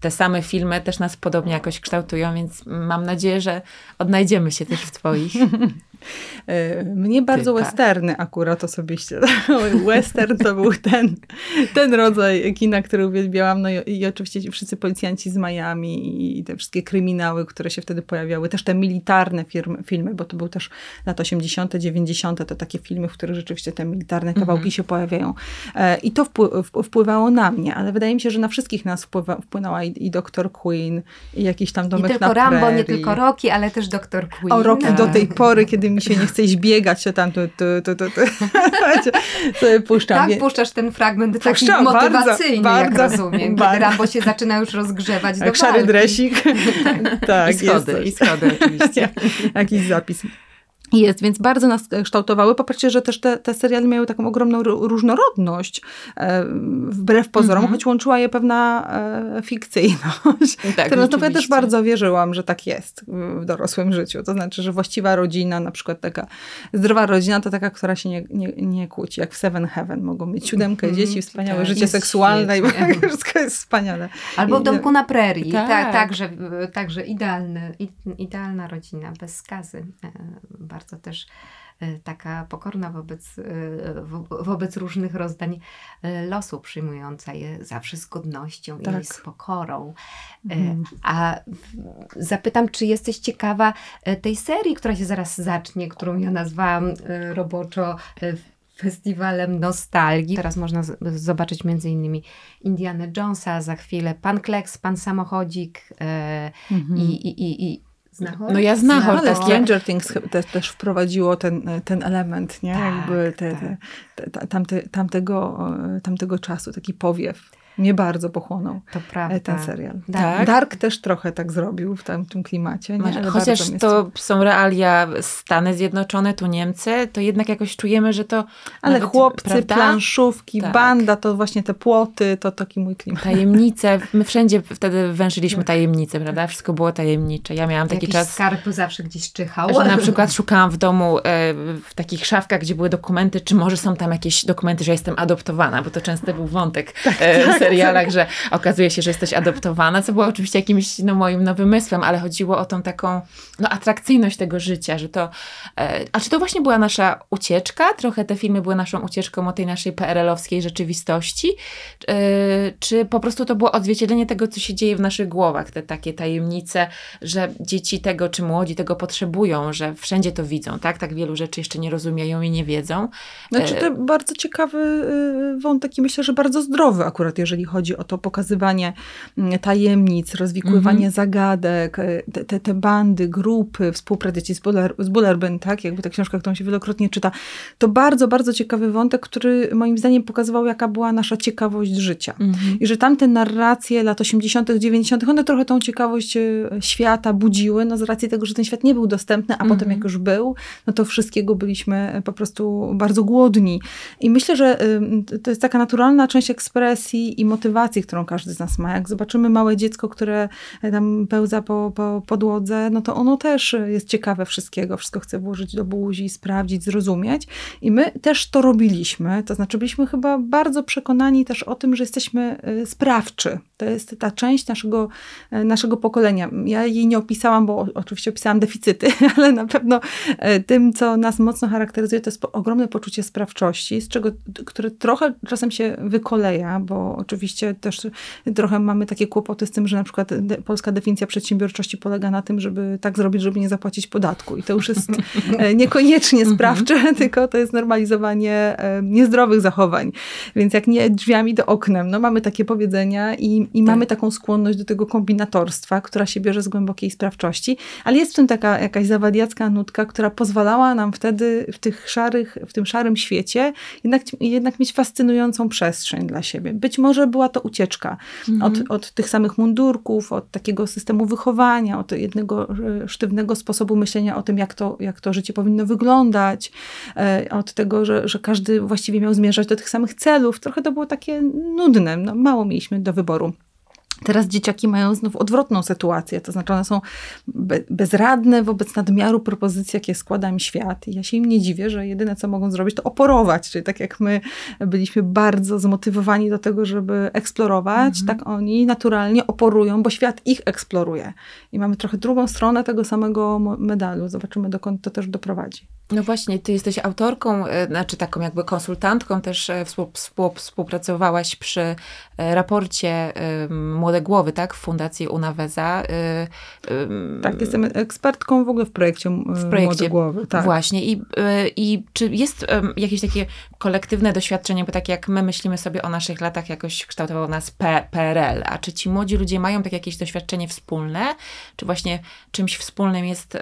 [SPEAKER 1] te same filmy też nas podobnie jakoś kształtują, więc mam nadzieję, że odnajdziemy się też w twoich.
[SPEAKER 2] E, Mnie bardzo
[SPEAKER 1] Typach.
[SPEAKER 2] westerny akurat osobiście. Western to był ten, ten rodzaj kina, który uwielbiałam. No i, i oczywiście ci wszyscy policjanci z Miami i, i te wszystkie kryminały, które się wtedy pojawiały. Też te militarne firmy, filmy, bo to był też lat 80., 90., to takie filmy, w których rzeczywiście te militarne kawałki się pojawiają. E, I to wpływało na mnie, ale wydaje mi się, że na wszystkich nas wpływa, wpłynęła i, i Dr. Queen, i jakiś tam
[SPEAKER 3] Nie
[SPEAKER 2] domek
[SPEAKER 3] tylko
[SPEAKER 2] na
[SPEAKER 3] Rambo,
[SPEAKER 2] Prairie.
[SPEAKER 3] nie tylko Rocky, ale też Dr. Queen.
[SPEAKER 2] O, Rocky
[SPEAKER 1] Tak.
[SPEAKER 2] do tej pory, kiedy mi się nie chce biegać, to tam tu, tu, tu, tu, tu. Wiecie, sobie puszczam.
[SPEAKER 3] Tak, puszczasz ten fragment taki
[SPEAKER 2] Puszczam, bardzo,
[SPEAKER 3] motywacyjny,
[SPEAKER 2] bardzo,
[SPEAKER 3] jak rozumiem, kiedy. Rambo się zaczyna już rozgrzewać do
[SPEAKER 2] Jak szary
[SPEAKER 3] walki.
[SPEAKER 2] dresik. tak,
[SPEAKER 1] I schody,
[SPEAKER 2] jest
[SPEAKER 1] i schody oczywiście.
[SPEAKER 2] Jakiś zapis. Jest, więc bardzo nas kształtowały. Popatrzcie, że też te, te seriale miały taką ogromną ró- różnorodność, e, wbrew pozorom,
[SPEAKER 1] Mhm.
[SPEAKER 2] choć łączyła je pewna e, fikcyjność.
[SPEAKER 1] Tak,
[SPEAKER 2] Którą no, ja też bardzo wierzyłam, że tak jest w dorosłym życiu. To znaczy, że właściwa rodzina, na przykład taka zdrowa rodzina, to taka, która się nie, nie, nie kłóci, jak w Seven Heaven. Mogą mieć siódemkę
[SPEAKER 3] Mhm,
[SPEAKER 2] dzieci, wspaniałe
[SPEAKER 3] tak,
[SPEAKER 2] życie
[SPEAKER 3] jest
[SPEAKER 2] seksualne
[SPEAKER 3] świetnie.
[SPEAKER 2] i wszystko jest wspaniale.
[SPEAKER 3] Albo w domku na prerii.
[SPEAKER 1] Tak.
[SPEAKER 3] Tak, także, także idealny, idealna rodzina, bez skazy. E, Bardzo też e, taka pokorna wobec, e, wo- wobec różnych rozdań e, losu, przyjmująca je zawsze z godnością
[SPEAKER 2] Tak.
[SPEAKER 3] i z pokorą.
[SPEAKER 2] Mhm.
[SPEAKER 3] A zapytam, czy jesteś ciekawa tej serii, która się zaraz zacznie, którą ja nazwałam roboczo festiwalem nostalgii. Teraz można zobaczyć między innymi Indiana Jonesa, za chwilę Pan Kleks, Pan Samochodzik i, i, i, i Znachor?
[SPEAKER 1] No ja Znachor,
[SPEAKER 2] Ale
[SPEAKER 1] takie-
[SPEAKER 2] Stranger Things też, też wprowadziło ten, ten element, nie?
[SPEAKER 3] Tak,
[SPEAKER 2] Jakby te,
[SPEAKER 3] tak.
[SPEAKER 2] te, te, ta- tamte, tamtego, tamtego czasu, taki powiew. Mnie bardzo pochłonął
[SPEAKER 3] To
[SPEAKER 2] e,
[SPEAKER 3] prawda.
[SPEAKER 2] ten serial.
[SPEAKER 1] Tak?
[SPEAKER 2] Dark też trochę tak zrobił w tamtym klimacie. Nie? Ale
[SPEAKER 1] Chociaż to są realia Stany Zjednoczone, tu Niemcy, to jednak jakoś czujemy, że to.
[SPEAKER 2] Ale
[SPEAKER 1] nawet,
[SPEAKER 2] chłopcy,
[SPEAKER 1] prawda?
[SPEAKER 2] planszówki,
[SPEAKER 1] Tak.
[SPEAKER 2] banda, to właśnie te płoty, to taki mój klimat.
[SPEAKER 1] Tajemnice. My wszędzie wtedy węszyliśmy tajemnice, prawda? Wszystko było tajemnicze. Ja miałam taki
[SPEAKER 3] Jakiś
[SPEAKER 1] czas.
[SPEAKER 3] skarb zawsze gdzieś czyhał.
[SPEAKER 1] Że na przykład szukałam w domu e, w takich szafkach, gdzie były dokumenty, czy może są tam jakieś dokumenty, że jestem adoptowana, bo to często był wątek e, w serialach, że okazuje się, że jesteś adoptowana, co było oczywiście jakimś no, moim no, wymysłem, ale chodziło o tą taką no, atrakcyjność tego życia, że to... E, a czy to właśnie była nasza ucieczka? Trochę te filmy były naszą ucieczką od tej naszej PRL-owskiej rzeczywistości? E, czy po prostu to było odzwierciedlenie tego, co się dzieje w naszych głowach, te takie tajemnice, że dzieci tego, czy młodzi tego potrzebują, że wszędzie to widzą, tak? Tak wielu rzeczy jeszcze nie rozumieją i nie wiedzą.
[SPEAKER 2] Znaczy
[SPEAKER 1] E,
[SPEAKER 2] to bardzo ciekawy y, wątek i myślę, że bardzo zdrowy akurat, jeżeli jeżeli chodzi o to pokazywanie mm, tajemnic, rozwikływanie mhm. zagadek, e, te, te, te, bandy, grupy, współpraca z, Buller, z Bullerbyn, tak, jakby ta książka, którą się wielokrotnie czyta, to bardzo, bardzo ciekawy wątek, który moim zdaniem pokazywał, jaka była nasza ciekawość życia. Mhm. I że tamte narracje lat 80., 90., one trochę tą ciekawość e, świata budziły, no z racji tego, że ten świat nie był dostępny, a mhm. potem jak już był, no to wszystkiego byliśmy po prostu bardzo głodni. I myślę, że to jest taka naturalna część ekspresji i motywacji, którą każdy z nas ma. Jak zobaczymy małe dziecko, które tam pełza po, po podłodze, no to ono też jest ciekawe wszystkiego, wszystko chce włożyć do buzi, sprawdzić, zrozumieć. I my też to robiliśmy. To znaczy byliśmy chyba bardzo przekonani też o tym, że jesteśmy y, sprawczy. To jest ta część naszego, y, naszego pokolenia. Ja jej nie opisałam, bo oczywiście opisałam deficyty, ale na pewno tym, co nas mocno charakteryzuje, to jest ogromne poczucie sprawczości, z czego, które trochę czasem się wykoleja, bo oczywiście też trochę mamy takie kłopoty z tym, że na przykład de, polska definicja przedsiębiorczości polega na tym, żeby tak zrobić, żeby nie zapłacić podatku. I to już jest e, niekoniecznie mhm. sprawcze, tylko to jest normalizowanie e, niezdrowych zachowań. Więc jak nie drzwiami, to oknem. No mamy takie powiedzenia i, i tak. mamy taką skłonność do tego kombinatorstwa, która się bierze z głębokiej sprawczości, ale jest w tym taka jakaś zawadiacka nutka, która pozwalała nam wtedy w tych szarych, w tym szarym świecie jednak, jednak mieć fascynującą przestrzeń dla siebie. Być może była to ucieczka mhm. od, od tych samych mundurków, od takiego systemu wychowania, od jednego e, sztywnego sposobu myślenia o tym, jak to, jak to życie powinno wyglądać, e, od tego, że, że każdy właściwie miał zmierzać do tych samych celów. Trochę to było takie nudne, no, mało mieliśmy do wyboru. Teraz dzieciaki mają znów odwrotną sytuację, to znaczy one są be bezradne wobec nadmiaru propozycji, jakie składa im świat. I ja się im nie dziwię, że jedyne co mogą zrobić, to oporować. Czyli tak jak my byliśmy bardzo zmotywowani do tego, żeby eksplorować, mhm. tak oni naturalnie oporują, bo świat ich eksploruje. I mamy trochę drugą stronę tego samego medalu. Zobaczymy, dokąd to też doprowadzi.
[SPEAKER 1] No właśnie, ty jesteś autorką, e, znaczy taką jakby konsultantką, też e, współpracowałaś przy e, raporcie Młode Głowy, tak, w Fundacji Unaweza.
[SPEAKER 2] Tak, jestem ekspertką w ogóle w projekcie, w projekcie Młode Głowy. Tak.
[SPEAKER 1] Właśnie. I, I czy jest jakieś takie kolektywne doświadczenie, bo tak jak my myślimy sobie o naszych latach, jakoś kształtował nas PRL, a czy ci młodzi ludzie mają tak jakieś doświadczenie wspólne? Czy właśnie czymś wspólnym jest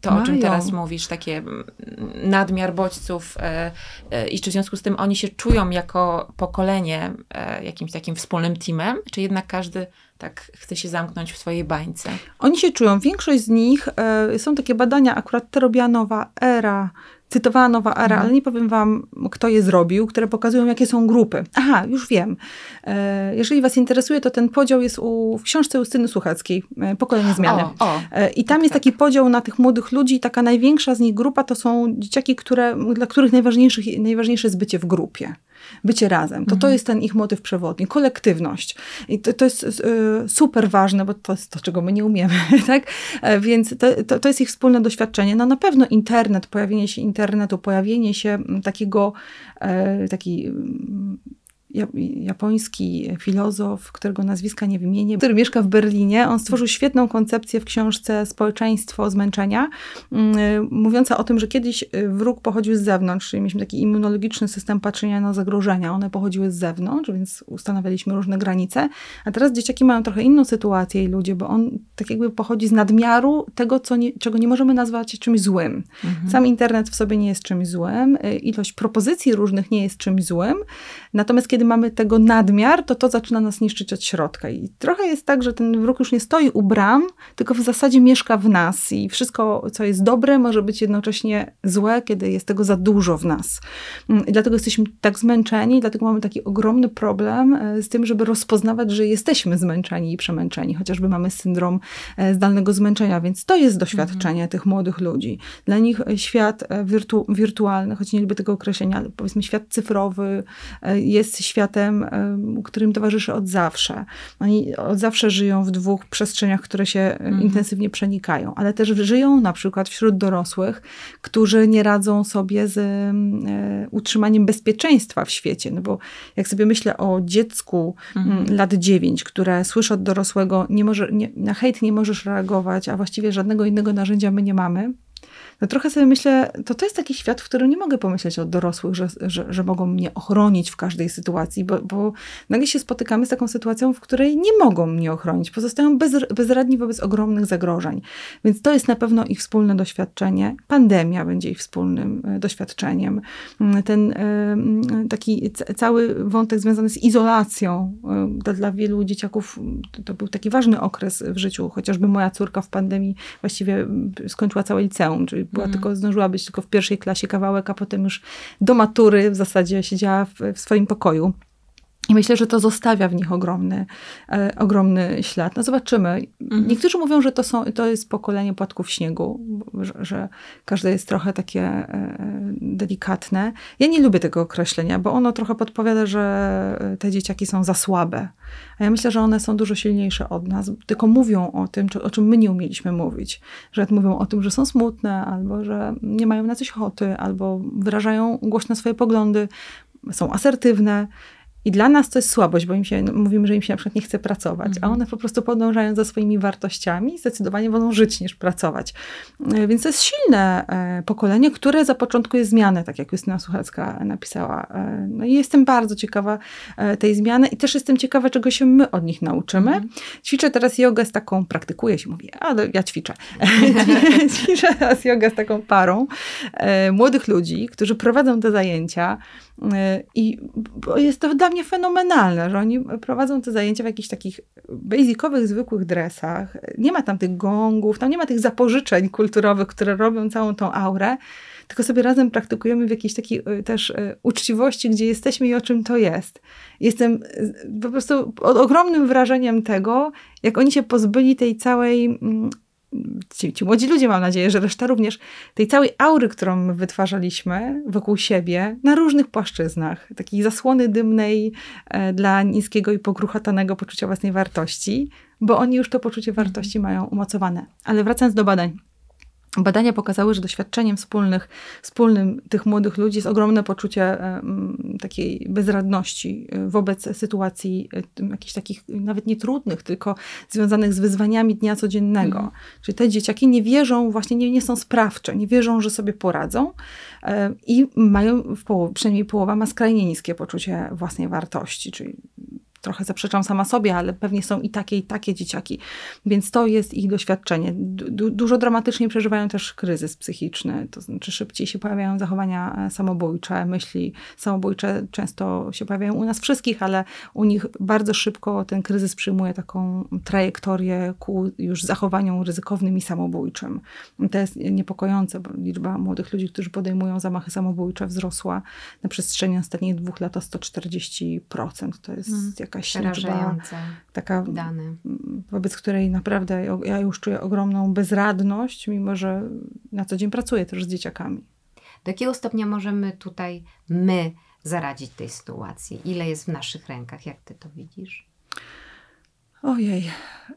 [SPEAKER 1] to, mają. o czym teraz mówisz, takie nadmiar bodźców e, e, i czy w związku z tym oni się czują jako pokolenie e, jakimś takim wspólnym teamem, czy jednak każdy tak chce się zamknąć w swojej bańce?
[SPEAKER 2] Oni się czują. Większość z nich, są takie badania, akurat te robiła nowa era, cytowała Nowa Era, mhm. ale nie powiem wam, kto je zrobił, które pokazują, jakie są grupy. Aha, już wiem. E, jeżeli was interesuje, to ten podział jest u, w książce Justyny Słuchackiej, e, Pokolenie Zmiany. O, o. E, I tam tak, jest tak. taki podział na tych młodych ludzi i taka największa z nich grupa to są dzieciaki, które, dla których najważniejsze jest bycie w grupie bycie razem. To, to mhm. jest ten ich motyw przewodni, kolektywność. I to, to jest y, super ważne, bo to jest to, czego my nie umiemy, tak? E, więc to, to, to jest ich wspólne doświadczenie. No na pewno internet, pojawienie się internetu, pojawienie się takiego, e, taki japoński filozof, którego nazwiska nie wymienię, który mieszka w Berlinie. On stworzył świetną koncepcję w książce Społeczeństwo zmęczenia, mm, mówiąca o tym, że kiedyś y, wróg pochodził z zewnątrz, czyli mieliśmy taki immunologiczny system patrzenia na zagrożenia. One pochodziły z zewnątrz, więc ustanawialiśmy różne granice. A teraz dzieciaki mają trochę inną sytuację i ludzie, bo on tak jakby pochodzi z nadmiaru tego, co nie, czego nie możemy nazwać czymś złym. Mhm. Sam internet w sobie nie jest czymś złym, y, ilość propozycji różnych nie jest czymś złym, natomiast kiedy kiedy mamy tego nadmiar, to to zaczyna nas niszczyć od środka. I trochę jest tak, że ten wróg już nie stoi u bram, tylko w zasadzie mieszka w nas i wszystko, co jest dobre, może być jednocześnie złe, kiedy jest tego za dużo w nas. Mm, I dlatego jesteśmy tak zmęczeni, dlatego mamy taki ogromny problem e, z tym, żeby rozpoznawać, że jesteśmy zmęczeni i przemęczeni, chociażby mamy syndrom e, zdalnego zmęczenia, więc to jest doświadczenie mhm. tych młodych ludzi. Dla nich e, świat wirtu wirtualny, choć nie lubię tego określenia, ale powiedzmy świat cyfrowy jest światem, którym towarzyszy od zawsze. Oni od zawsze żyją w dwóch przestrzeniach, które się mhm. intensywnie przenikają, ale też żyją na przykład wśród dorosłych, którzy nie radzą sobie z e, utrzymaniem bezpieczeństwa w świecie. No bo jak sobie myślę o dziecku mhm. lat 9, które słyszy od dorosłego, nie może, nie, na hejt nie możesz reagować, a właściwie żadnego innego narzędzia my nie mamy, no trochę sobie myślę, to to jest taki świat, w którym nie mogę pomyśleć o dorosłych, że, że, że mogą mnie ochronić w każdej sytuacji, bo, bo nagle się spotykamy z taką sytuacją, w której nie mogą mnie ochronić, pozostają bez, bezradni wobec ogromnych zagrożeń. Więc to jest na pewno ich wspólne doświadczenie. Pandemia będzie ich wspólnym e, doświadczeniem. Mm, ten e, taki cały wątek związany z izolacją dla, dla wielu dzieciaków to był taki ważny okres w życiu, chociażby moja córka w pandemii właściwie skończyła całe liceum, czyli była mm. tylko, zdążyła być tylko w pierwszej klasie kawałek, a potem już do matury w zasadzie siedziała w, w swoim pokoju. I myślę, że to zostawia w nich ogromny, e, ogromny ślad. No zobaczymy. Mhm. Niektórzy mówią, że to, są, to jest pokolenie płatków śniegu, że, że każde jest trochę takie e, delikatne. Ja nie lubię tego określenia, bo ono trochę podpowiada, że te dzieciaki są za słabe. A ja myślę, że one są dużo silniejsze od nas, tylko mówią o tym, o czym my nie umieliśmy mówić. Że mówią o tym, że są smutne, albo że nie mają na coś ochoty, albo wyrażają głośno swoje poglądy, są asertywne. I dla nas to jest słabość, bo im się, no, mówimy, że im się na przykład nie chce pracować, a mhm. one po prostu podążają za swoimi wartościami i zdecydowanie wolą żyć niż pracować. E, więc to jest silne e, pokolenie, które zapoczątkuje zmianę, tak jak Justyna Suchecka napisała. E, no i jestem bardzo ciekawa tej zmiany i też jestem ciekawa, czego się my od nich nauczymy. Mhm. Ćwiczę teraz jogę z taką, praktykuję się, mówię, ale ja ćwiczę. ćwiczę teraz jogę z taką parą młodych ludzi, którzy prowadzą te zajęcia i jest to dla mnie fenomenalne, że oni prowadzą te zajęcia w jakichś takich basicowych, zwykłych dresach. Nie ma tam tych gongów, tam nie ma tych zapożyczeń kulturowych, które robią całą tą aurę, tylko sobie razem praktykujemy w jakiejś takiej y, też y, uczciwości, gdzie jesteśmy i o czym to jest. Jestem y, po prostu pod ogromnym wrażeniem tego, jak oni się pozbyli tej całej mm, ci, ci młodzi ludzie, mam nadzieję, że reszta również, tej całej aury, którą my wytwarzaliśmy wokół siebie na różnych płaszczyznach, takiej zasłony dymnej e, dla niskiego i pogruchatanego poczucia własnej wartości, bo oni już to poczucie wartości mają umocowane. Ale wracając do badań. Badania pokazały, że doświadczeniem wspólnych, wspólnym tych młodych ludzi jest ogromne poczucie takiej bezradności e, wobec sytuacji e, jakichś takich nawet nie trudnych, tylko związanych z wyzwaniami dnia codziennego. Mhm. Czyli te dzieciaki nie wierzą, właśnie nie, nie są sprawcze, nie wierzą, że sobie poradzą e, i mają, w połowie, przynajmniej połowa ma skrajnie niskie poczucie własnej wartości, czyli trochę zaprzeczam sama sobie, ale pewnie są i takie, i takie dzieciaki. Więc to jest ich doświadczenie. Du dużo dramatycznie przeżywają też kryzys psychiczny, to znaczy szybciej się pojawiają zachowania e, samobójcze, myśli samobójcze często się pojawiają u nas wszystkich, ale u nich bardzo szybko ten kryzys przyjmuje taką trajektorię ku już zachowaniom ryzykownym i samobójczym. To jest niepokojące, bo liczba młodych ludzi, którzy podejmują zamachy samobójcze wzrosła na przestrzeni ostatnich dwóch lat o 140%. To jest hmm jakaś liczba taka, dane. wobec której naprawdę ja już czuję ogromną bezradność, mimo że na co dzień pracuję też z dzieciakami.
[SPEAKER 3] Do jakiego stopnia możemy tutaj my zaradzić tej sytuacji? Ile jest w naszych rękach? Jak ty to widzisz?
[SPEAKER 2] Ojej,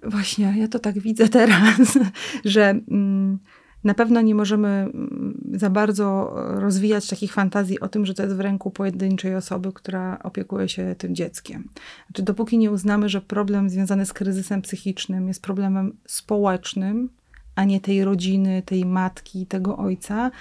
[SPEAKER 2] właśnie, ja to tak widzę teraz, że mm, na pewno nie możemy mm, za bardzo rozwijać takich fantazji o tym, że to jest w ręku pojedynczej osoby, która opiekuje się tym dzieckiem. Znaczy, dopóki nie uznamy, że problem związany z kryzysem psychicznym jest problemem społecznym, a nie tej rodziny, tej matki, tego ojca,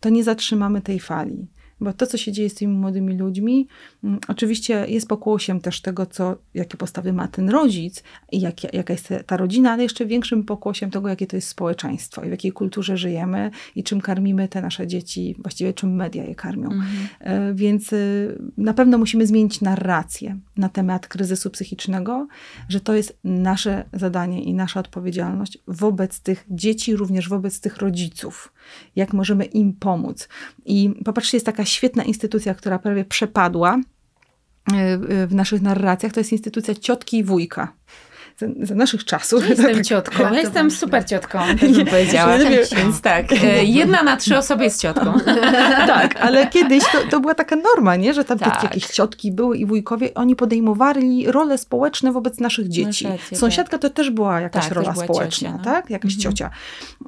[SPEAKER 2] to nie zatrzymamy tej fali. Bo to, co się dzieje z tymi młodymi ludźmi, mm, oczywiście jest pokłosiem też tego, co, jakie postawy ma ten rodzic i jak, jaka jest ta rodzina, ale jeszcze większym pokłosiem tego, jakie to jest społeczeństwo i w jakiej kulturze żyjemy i czym karmimy te nasze dzieci, właściwie czym media je karmią. Mhm. E, więc y, na pewno musimy zmienić narrację na temat kryzysu psychicznego, że to jest nasze zadanie i nasza odpowiedzialność wobec tych dzieci, również wobec tych rodziców. Jak możemy im pomóc. I popatrzcie, jest taka świetna instytucja, która prawie przepadła e, e, w naszych narracjach, to jest instytucja ciotki i wujka za, za naszych czasów.
[SPEAKER 1] Ja jestem tak, ciotką, ja jestem super ciotką, też bym powiedziała. Więc tak, e, jedna na trzy osoby jest ciotką.
[SPEAKER 2] tak, ale kiedyś to, to była taka norma, nie? że tam tak. jakieś ciotki były i wujkowie, oni podejmowali role społeczne wobec naszych dzieci. Rację, Sąsiadka tak. to też była jakaś tak, rola społeczna, ciocia, no. tak? Jakaś mhm. ciocia.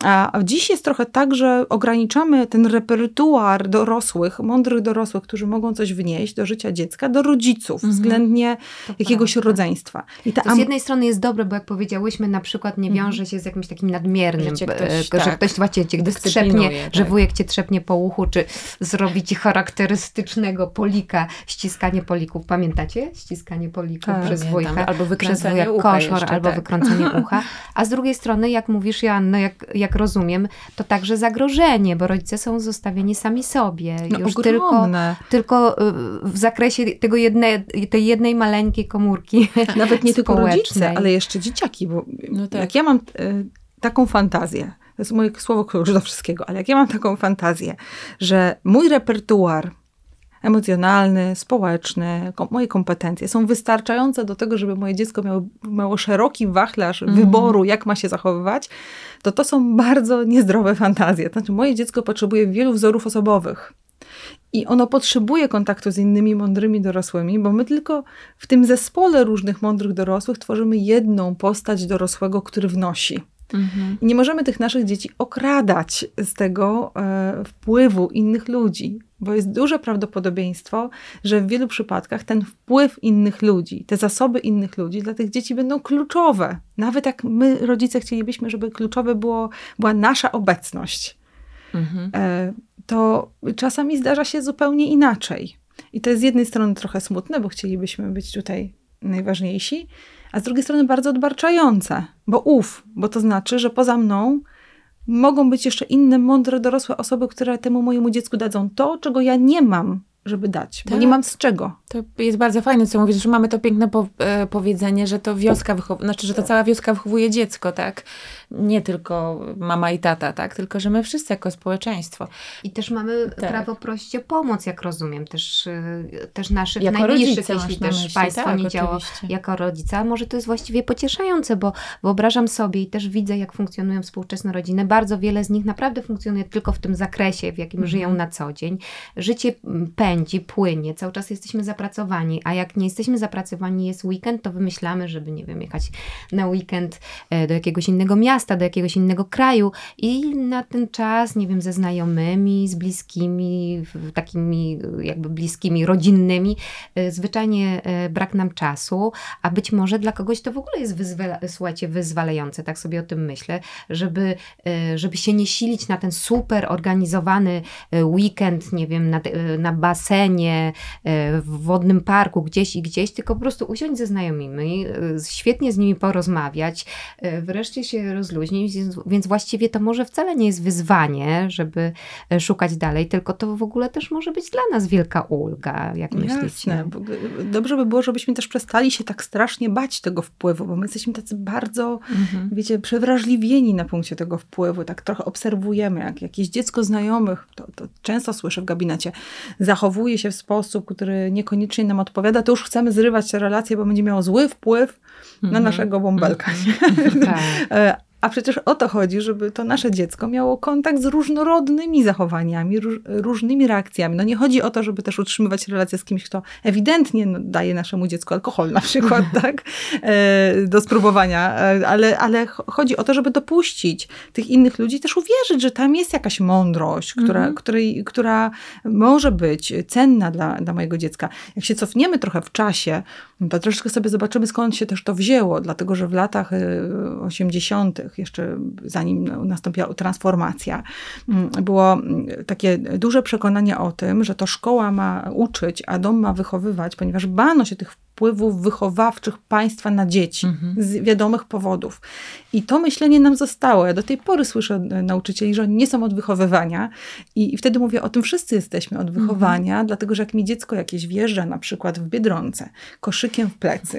[SPEAKER 2] A dziś jest trochę tak, że ograniczamy ten repertuar dorosłych, mądrych dorosłych, którzy mogą coś wnieść do życia dziecka, do rodziców, mhm. względnie to jakiegoś prawda. rodzeństwa.
[SPEAKER 3] I ta to z jednej strony jest jest dobre, bo jak powiedziałyśmy, na przykład nie wiąże się z jakimś takim nadmiernym,
[SPEAKER 1] Że
[SPEAKER 3] e,
[SPEAKER 1] ktoś,
[SPEAKER 3] że
[SPEAKER 1] tak,
[SPEAKER 3] ktoś właśnie cię trzepnie,
[SPEAKER 1] dyscyplinuje,
[SPEAKER 3] że
[SPEAKER 1] tak.
[SPEAKER 3] wujek cię trzepnie po uchu, czy zrobi ci charakterystycznego polika, ściskanie polików. Pamiętacie? Ściskanie polików
[SPEAKER 2] Tak.
[SPEAKER 3] przez
[SPEAKER 1] Pamiętam.
[SPEAKER 3] wujka.
[SPEAKER 1] Albo wykręcanie
[SPEAKER 3] wujek
[SPEAKER 1] ucha
[SPEAKER 3] koszor,
[SPEAKER 1] jeszcze,
[SPEAKER 3] albo
[SPEAKER 1] tak.
[SPEAKER 3] wykręcanie ucha. A z drugiej strony, jak mówisz, Joanno, jak, jak rozumiem, to także zagrożenie, bo rodzice są zostawieni sami sobie.
[SPEAKER 2] No,
[SPEAKER 3] już tylko,
[SPEAKER 2] ogromne.
[SPEAKER 3] tylko y, w zakresie tego jedne, tej jednej maleńkiej komórki.
[SPEAKER 2] Nawet nie tylko rodzice,
[SPEAKER 3] społecznej.
[SPEAKER 2] Ale jeszcze dzieciaki, bo
[SPEAKER 1] No tak.
[SPEAKER 2] jak ja mam e, taką fantazję, to jest moje słowo klucz do wszystkiego, ale jak ja mam taką fantazję, że mój repertuar emocjonalny, społeczny, kom, moje kompetencje są wystarczające do tego, żeby moje dziecko miało, miało szeroki wachlarz wyboru, jak ma się zachowywać, to to są bardzo niezdrowe fantazje. Znaczy, moje dziecko potrzebuje wielu wzorów osobowych. I ono potrzebuje kontaktu z innymi mądrymi dorosłymi, bo my tylko w tym zespole różnych mądrych dorosłych tworzymy jedną postać dorosłego, który wnosi.
[SPEAKER 1] Mhm.
[SPEAKER 2] I nie możemy tych naszych dzieci okradać z tego e, wpływu innych ludzi, bo jest duże prawdopodobieństwo, że w wielu przypadkach ten wpływ innych ludzi, te zasoby innych ludzi dla tych dzieci będą kluczowe. Nawet jak my, rodzice, chcielibyśmy, żeby kluczowe było, była nasza obecność
[SPEAKER 1] Mhm.
[SPEAKER 2] e, to czasami zdarza się zupełnie inaczej. I to jest z jednej strony trochę smutne, bo chcielibyśmy być tutaj najważniejsi, a z drugiej strony bardzo odbarczające, bo uf, bo to znaczy, że poza mną mogą być jeszcze inne, mądre, dorosłe osoby, które temu mojemu dziecku dadzą to, czego ja nie mam, żeby dać, bo
[SPEAKER 1] Tak.
[SPEAKER 2] nie mam z czego.
[SPEAKER 1] To jest bardzo fajne, co mówisz, że mamy to piękne po, e, powiedzenie, że to wioska wychowuje, znaczy, że to cała wioska wychowuje dziecko, tak? Nie tylko mama i tata, tak? Tylko, że my wszyscy jako społeczeństwo.
[SPEAKER 3] I też mamy
[SPEAKER 1] Tak.
[SPEAKER 3] prawo prosić o pomoc, jak rozumiem, też, y, też naszych
[SPEAKER 1] Jako
[SPEAKER 3] najbliższych, jeśli też
[SPEAKER 1] myśli,
[SPEAKER 3] państwo
[SPEAKER 1] tak,
[SPEAKER 3] nie działa jako rodzica. Może to jest właściwie pocieszające, bo wyobrażam sobie i też widzę, jak funkcjonują współczesne rodziny. Bardzo wiele z nich naprawdę funkcjonuje tylko w tym zakresie, w jakim
[SPEAKER 1] Mhm.
[SPEAKER 3] żyją na co dzień. Życie mm, pędzi, płynie, cały czas jesteśmy zapracowani, a jak nie jesteśmy zapracowani, jest weekend, to wymyślamy, żeby, nie wiem, jechać na weekend e, do jakiegoś innego miasta, do jakiegoś innego kraju i na ten czas, nie wiem, ze znajomymi, z bliskimi, takimi e, jakby bliskimi, rodzinnymi, e, zwyczajnie e, brak nam czasu, a być może dla kogoś to w ogóle jest wyzwala, słuchajcie, wyzwalające, tak sobie o tym myślę, żeby, żeby się nie silić na ten super organizowany weekend, nie wiem, na, na basenie, w wodnym parku, gdzieś i gdzieś, tylko po prostu usiąść ze znajomymi, świetnie z nimi porozmawiać, wreszcie się rozluźnić, więc- więc właściwie to może wcale nie jest wyzwanie, żeby e, szukać dalej, tylko to w ogóle też może być dla nas wielka ulga, jak myślicie?
[SPEAKER 2] Bo- Dobrze by było, żebyśmy też przestali się tak strasznie bać tego wpływu, bo my jesteśmy tacy bardzo
[SPEAKER 1] Mhm.
[SPEAKER 2] wiecie, przewrażliwieni na punkcie tego wpływu, tak trochę obserwujemy, jak jakieś dziecko znajomych, to, to często słyszę w gabinecie, zachowuje się w sposób, który niekoniecznie nam odpowiada, to już chcemy zrywać relacje, bo będzie miało zły wpływ na
[SPEAKER 1] Mhm.
[SPEAKER 2] naszego bąbelka.
[SPEAKER 3] Tak.
[SPEAKER 2] E, A przecież o to chodzi, żeby to nasze dziecko miało kontakt z różnorodnymi zachowaniami, róż, różnymi reakcjami. No nie chodzi o to, żeby też utrzymywać relacje z kimś, kto ewidentnie no, daje naszemu dziecku alkohol na przykład, tak, e, do spróbowania, e, ale, ale ch- chodzi o to, żeby dopuścić tych innych ludzi, też uwierzyć, że tam jest jakaś mądrość, która,
[SPEAKER 1] Mhm.
[SPEAKER 2] której, która może być cenna dla, dla mojego dziecka. Jak się cofniemy trochę w czasie, to troszeczkę sobie zobaczymy, skąd się też to wzięło, dlatego że w latach y, 80., jeszcze zanim nastąpiła transformacja, mm, było mm, takie duże przekonanie o tym, że to szkoła ma uczyć, a dom ma wychowywać, ponieważ bano się tych wpływów wychowawczych państwa na dzieci
[SPEAKER 1] Mhm.
[SPEAKER 2] z wiadomych powodów. I to myślenie nam zostało. Ja do tej pory słyszę e, nauczycieli, że oni nie są od wychowywania i, i wtedy mówię, o tym wszyscy jesteśmy od wychowania, dlatego że jak mi dziecko jakieś wjeżdża na przykład w Biedronce koszykiem w plecy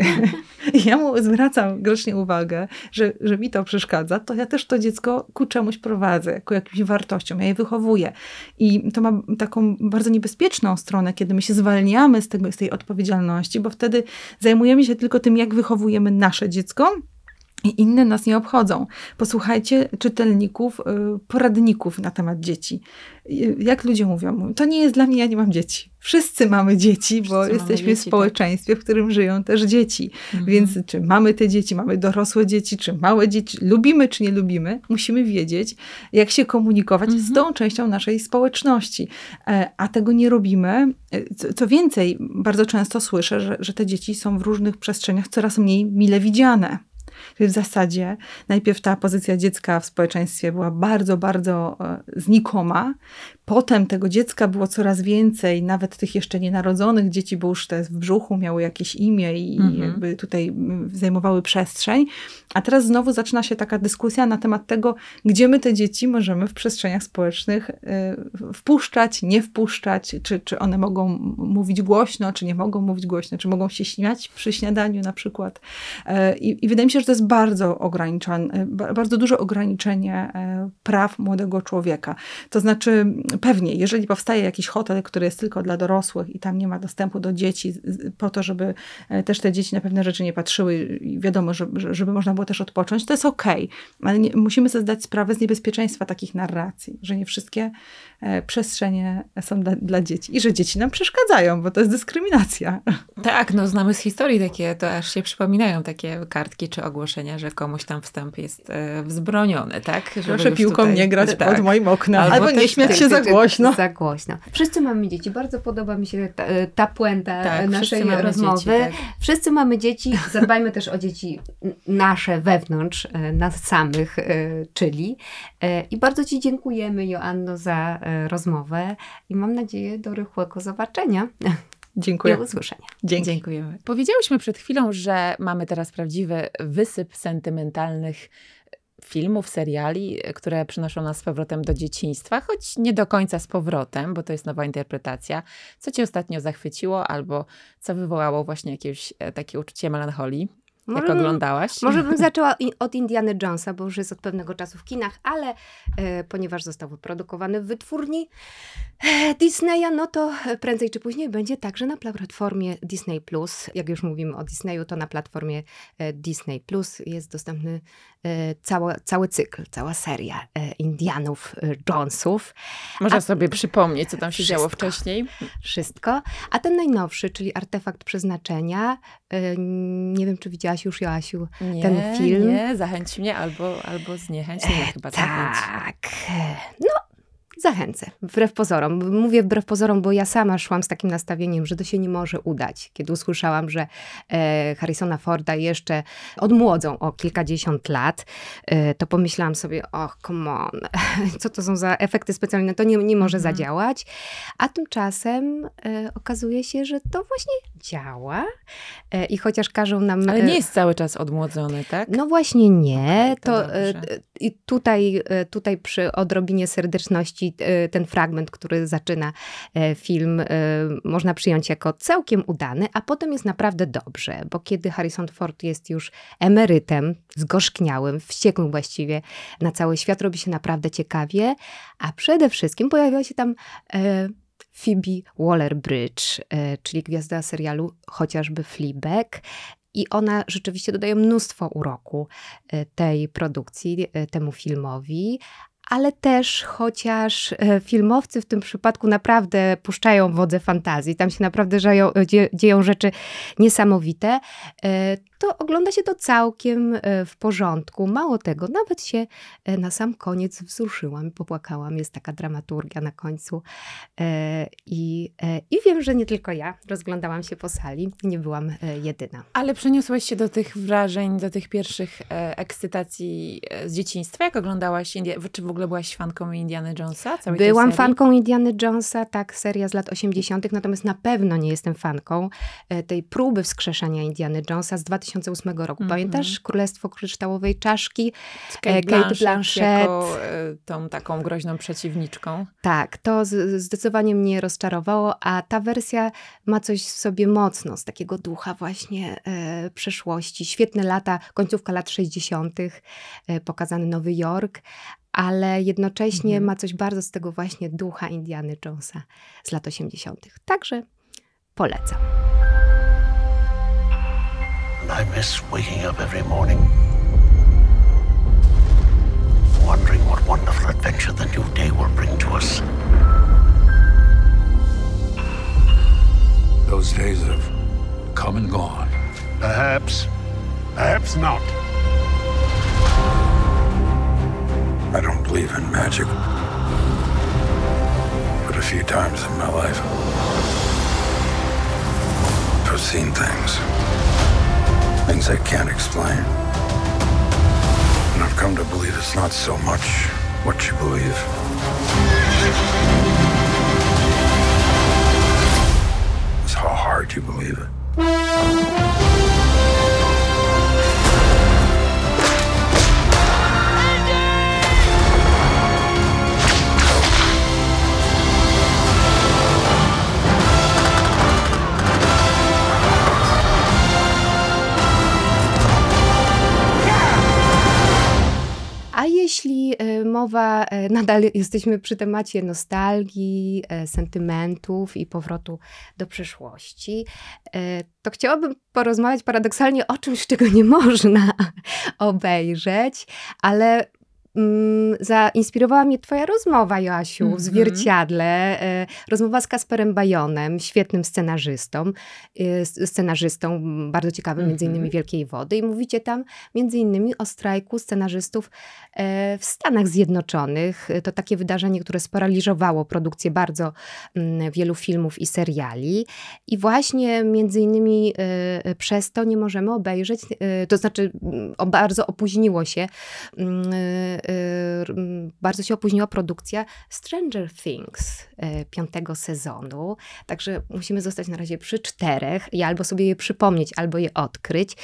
[SPEAKER 2] i ja mu zwracam grzecznie uwagę, że, że mi to przeszkadza, to ja też to dziecko ku czemuś prowadzę, ku jakimś wartościom, ja je wychowuję. I to ma taką bardzo niebezpieczną stronę, kiedy my się zwalniamy z, tego, z tej odpowiedzialności, bo wtedy zajmujemy się tylko tym, jak wychowujemy nasze dziecko, i inne nas nie obchodzą. Posłuchajcie czytelników, y, poradników na temat dzieci. Y, Jak ludzie mówią? To nie jest dla mnie, ja nie mam dzieci. Wszyscy mamy dzieci, bo
[SPEAKER 1] Wszyscy
[SPEAKER 2] jesteśmy
[SPEAKER 1] dzieci,
[SPEAKER 2] w
[SPEAKER 1] tak.
[SPEAKER 2] społeczeństwie, w którym żyją też dzieci.
[SPEAKER 1] Mhm.
[SPEAKER 2] Więc czy mamy te dzieci, mamy dorosłe dzieci, czy małe dzieci, lubimy czy nie lubimy, musimy wiedzieć, jak się komunikować z
[SPEAKER 1] Mhm.
[SPEAKER 2] tą częścią naszej społeczności. E, A tego nie robimy. E, Co, co więcej, bardzo często słyszę, że, że te dzieci są w różnych przestrzeniach coraz mniej mile widziane. W zasadzie najpierw ta pozycja dziecka w społeczeństwie była bardzo, bardzo e, znikoma. Potem tego dziecka było coraz więcej, nawet tych jeszcze nienarodzonych dzieci, bo już te w brzuchu miały jakieś imię i mhm. jakby tutaj zajmowały przestrzeń. A teraz znowu zaczyna się taka dyskusja na temat tego, gdzie my te dzieci możemy w przestrzeniach społecznych y, wpuszczać, nie wpuszczać, czy, czy one mogą mówić głośno, czy nie mogą mówić głośno, czy mogą się śmiać przy śniadaniu na przykład. Y, I, i wydaje mi się, że to jest bardzo ograniczone, bardzo duże ograniczenie y, praw młodego człowieka. To znaczy, pewnie, jeżeli powstaje jakiś hotel, który jest tylko dla dorosłych i tam nie ma dostępu do dzieci, po to, żeby też te dzieci na pewne rzeczy nie patrzyły i wiadomo, żeby, żeby można było też odpocząć, to jest okej, okay. ale nie, musimy sobie zdać sprawę z niebezpieczeństwa takich narracji, że nie wszystkie e, przestrzenie są dla, dla, dzieci i że dzieci nam przeszkadzają, bo to jest dyskryminacja.
[SPEAKER 1] Tak, no znamy z historii takie, to aż się przypominają takie kartki czy ogłoszenia, że komuś tam wstęp jest e, wzbroniony, tak?
[SPEAKER 2] Żeby Proszę piłką tutaj... nie grać tak. pod moim oknem, albo, albo nie śmiać się za głośno.
[SPEAKER 3] Za głośno. Wszyscy mamy dzieci, bardzo podoba mi się ta, ta puenta tak, naszej rozmowy. Dzieci, tak. Wszyscy mamy dzieci, zadbajmy też o dzieci nasze wewnątrz, e, nas samych, e, czyli. E, I bardzo Ci dziękujemy, Joanno, za rozmowę i mam nadzieję do rychłego zobaczenia.
[SPEAKER 2] Dziękuję.
[SPEAKER 3] Do usłyszenia.
[SPEAKER 1] Dzięki. Dziękujemy. Powiedziałyśmy przed chwilą, że mamy teraz prawdziwy wysyp sentymentalnych filmów, seriali, które przynoszą nas z powrotem do dzieciństwa, choć nie do końca z powrotem, bo to jest nowa interpretacja. Co cię ostatnio zachwyciło albo co wywołało właśnie jakieś takie uczucie melancholii? Może jak oglądałaś?
[SPEAKER 3] może bym zaczęła od Indiana Jonesa, bo już jest od pewnego czasu w kinach, ale e, ponieważ został wyprodukowany w wytwórni e, Disneya, no to prędzej czy później będzie także na platformie Disney+. Jak już mówimy o Disneyu, to na platformie e, Disney+, jest dostępny e, cały, cały cykl, cała seria e, Indianów e, Jonesów.
[SPEAKER 1] Można A, sobie przypomnieć, co tam się wszystko, działo wcześniej.
[SPEAKER 3] Wszystko. A ten najnowszy, czyli Artefakt Przeznaczenia, nie wiem, czy widziałaś już, Joasiu, nie, ten film.
[SPEAKER 1] Nie, zachęć mnie albo, albo zniechęć. Nie, e, chyba
[SPEAKER 3] tak. Tak. No, Zachęcę, wbrew pozorom. Mówię wbrew pozorom, bo ja sama szłam z takim nastawieniem, że to się nie może udać. Kiedy usłyszałam, że e, Harrisona Forda jeszcze odmłodzą o kilkadziesiąt lat, e, to pomyślałam sobie, och, come on, co to są za efekty specjalne, to nie, nie może mhm. zadziałać. A tymczasem e, okazuje się, że to właśnie działa e, i chociaż każą nam...
[SPEAKER 1] Ale nie e, jest cały czas odmłodzony, tak?
[SPEAKER 3] No właśnie nie. Okay, to, to e, i tutaj, tutaj przy odrobinie serdeczności E, ten fragment, który zaczyna e, film, e, można przyjąć jako całkiem udany, a potem jest naprawdę dobrze, bo kiedy Harrison Ford jest już emerytem, zgorzkniałym, wściekłym właściwie na cały świat, robi się naprawdę ciekawie, a przede wszystkim pojawia się tam Phoebe Waller-Bridge, czyli gwiazda serialu chociażby Fleabag. I ona rzeczywiście dodaje mnóstwo uroku tej produkcji, temu filmowi, ale też chociaż e, filmowcy w tym przypadku naprawdę puszczają wodze fantazji, tam się naprawdę dzieją, dzieją rzeczy niesamowite, e, to ogląda się to całkiem e, w porządku. Mało tego, nawet się na sam koniec wzruszyłam, popłakałam. Jest taka dramaturgia na końcu. I, I wiem, że nie tylko ja rozglądałam się po sali, nie byłam jedyna.
[SPEAKER 1] Ale przeniosłaś się do tych wrażeń, do tych pierwszych ekscytacji z dzieciństwa, jak oglądałaś, czy w ogóle byłaś fanką Indiana Jonesa?
[SPEAKER 3] Byłam fanką Indiana Jonesa, tak, seria z lat 80., natomiast na pewno nie jestem fanką e, tej próby wskrzeszania Indiana Jonesa z 2008 roku. Mm -hmm. Pamiętasz Królestwo Kryształowej Czaszki?
[SPEAKER 1] Kate, e, Kate Blanchett, Blanchett. Jako e, tą taką groźną przeciwniczką.
[SPEAKER 3] Tak, to zdecydowanie mnie rozczarowało, a ta wersja ma coś w sobie mocno, z takiego ducha właśnie e, przeszłości. Świetne lata, końcówka lat 60., e, pokazany Nowy Jork, ale jednocześnie mhm. ma coś bardzo z tego właśnie ducha Indiany Jonesa z lat 80. Także polecam. I miss waking up every morning, wondering what wonderful adventure the new day will bring to us. Those days have come and gone. Perhaps, perhaps not. I don't believe in magic. But a few times in my life, I've seen things things I can't explain.
[SPEAKER 4] And I've come to believe it's not so much what you believe. It's how hard you believe it.
[SPEAKER 3] Jeśli e, mowa, e, nadal jesteśmy przy temacie nostalgii, e, sentymentów i powrotu do przeszłości, to chciałabym porozmawiać paradoksalnie o czymś, czego nie można obejrzeć, ale mm, zainspirowała mnie Twoja rozmowa, Joasiu, w
[SPEAKER 1] Mhm.
[SPEAKER 3] zwierciadle. e, Rozmowa z Kasperem Bajonem, świetnym scenarzystą, e, scenarzystą bardzo ciekawym, między
[SPEAKER 1] Mhm.
[SPEAKER 3] innymi Wielkiej Wody. I mówicie tam między innymi o strajku scenarzystów e, w Stanach Zjednoczonych. To takie wydarzenie, które sparaliżowało produkcję bardzo mm, wielu filmów i seriali. I właśnie między innymi przez to nie możemy obejrzeć, to znaczy mm, o, bardzo opóźniło się, bardzo się opóźniła produkcja Stranger Things e, piątego sezonu. Także musimy zostać na razie przy czterech i albo sobie je przypomnieć, albo je odkryć.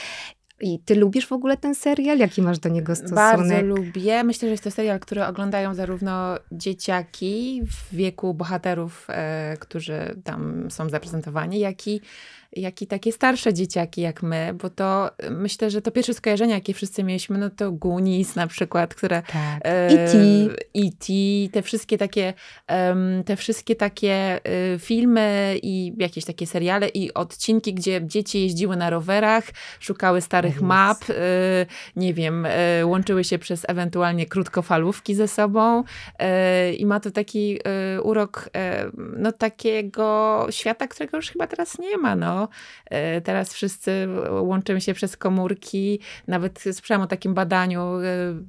[SPEAKER 3] I ty lubisz w ogóle ten serial? Jaki masz do niego stosunek?
[SPEAKER 1] Bardzo lubię. Myślę, że jest to serial, który oglądają zarówno dzieciaki w wieku bohaterów, e, którzy tam są zaprezentowani, jak i, jak i takie starsze dzieciaki jak my, bo to e, myślę, że to pierwsze skojarzenie, jakie wszyscy mieliśmy, no to Goonies na przykład, które
[SPEAKER 3] Tak.
[SPEAKER 1] e,
[SPEAKER 3] E.T..
[SPEAKER 1] E.T., te wszystkie takie, em, te wszystkie takie e, filmy i jakieś takie seriale i odcinki, gdzie dzieci jeździły na rowerach, szukały starych
[SPEAKER 3] jest.
[SPEAKER 1] map, e, nie wiem, e, łączyły się przez ewentualnie krótkofalówki ze sobą e, i ma to taki e, urok e, no takiego świata, którego już chyba teraz nie ma, no. E, Teraz wszyscy łączymy się przez komórki. Nawet słyszałam o takim badaniu,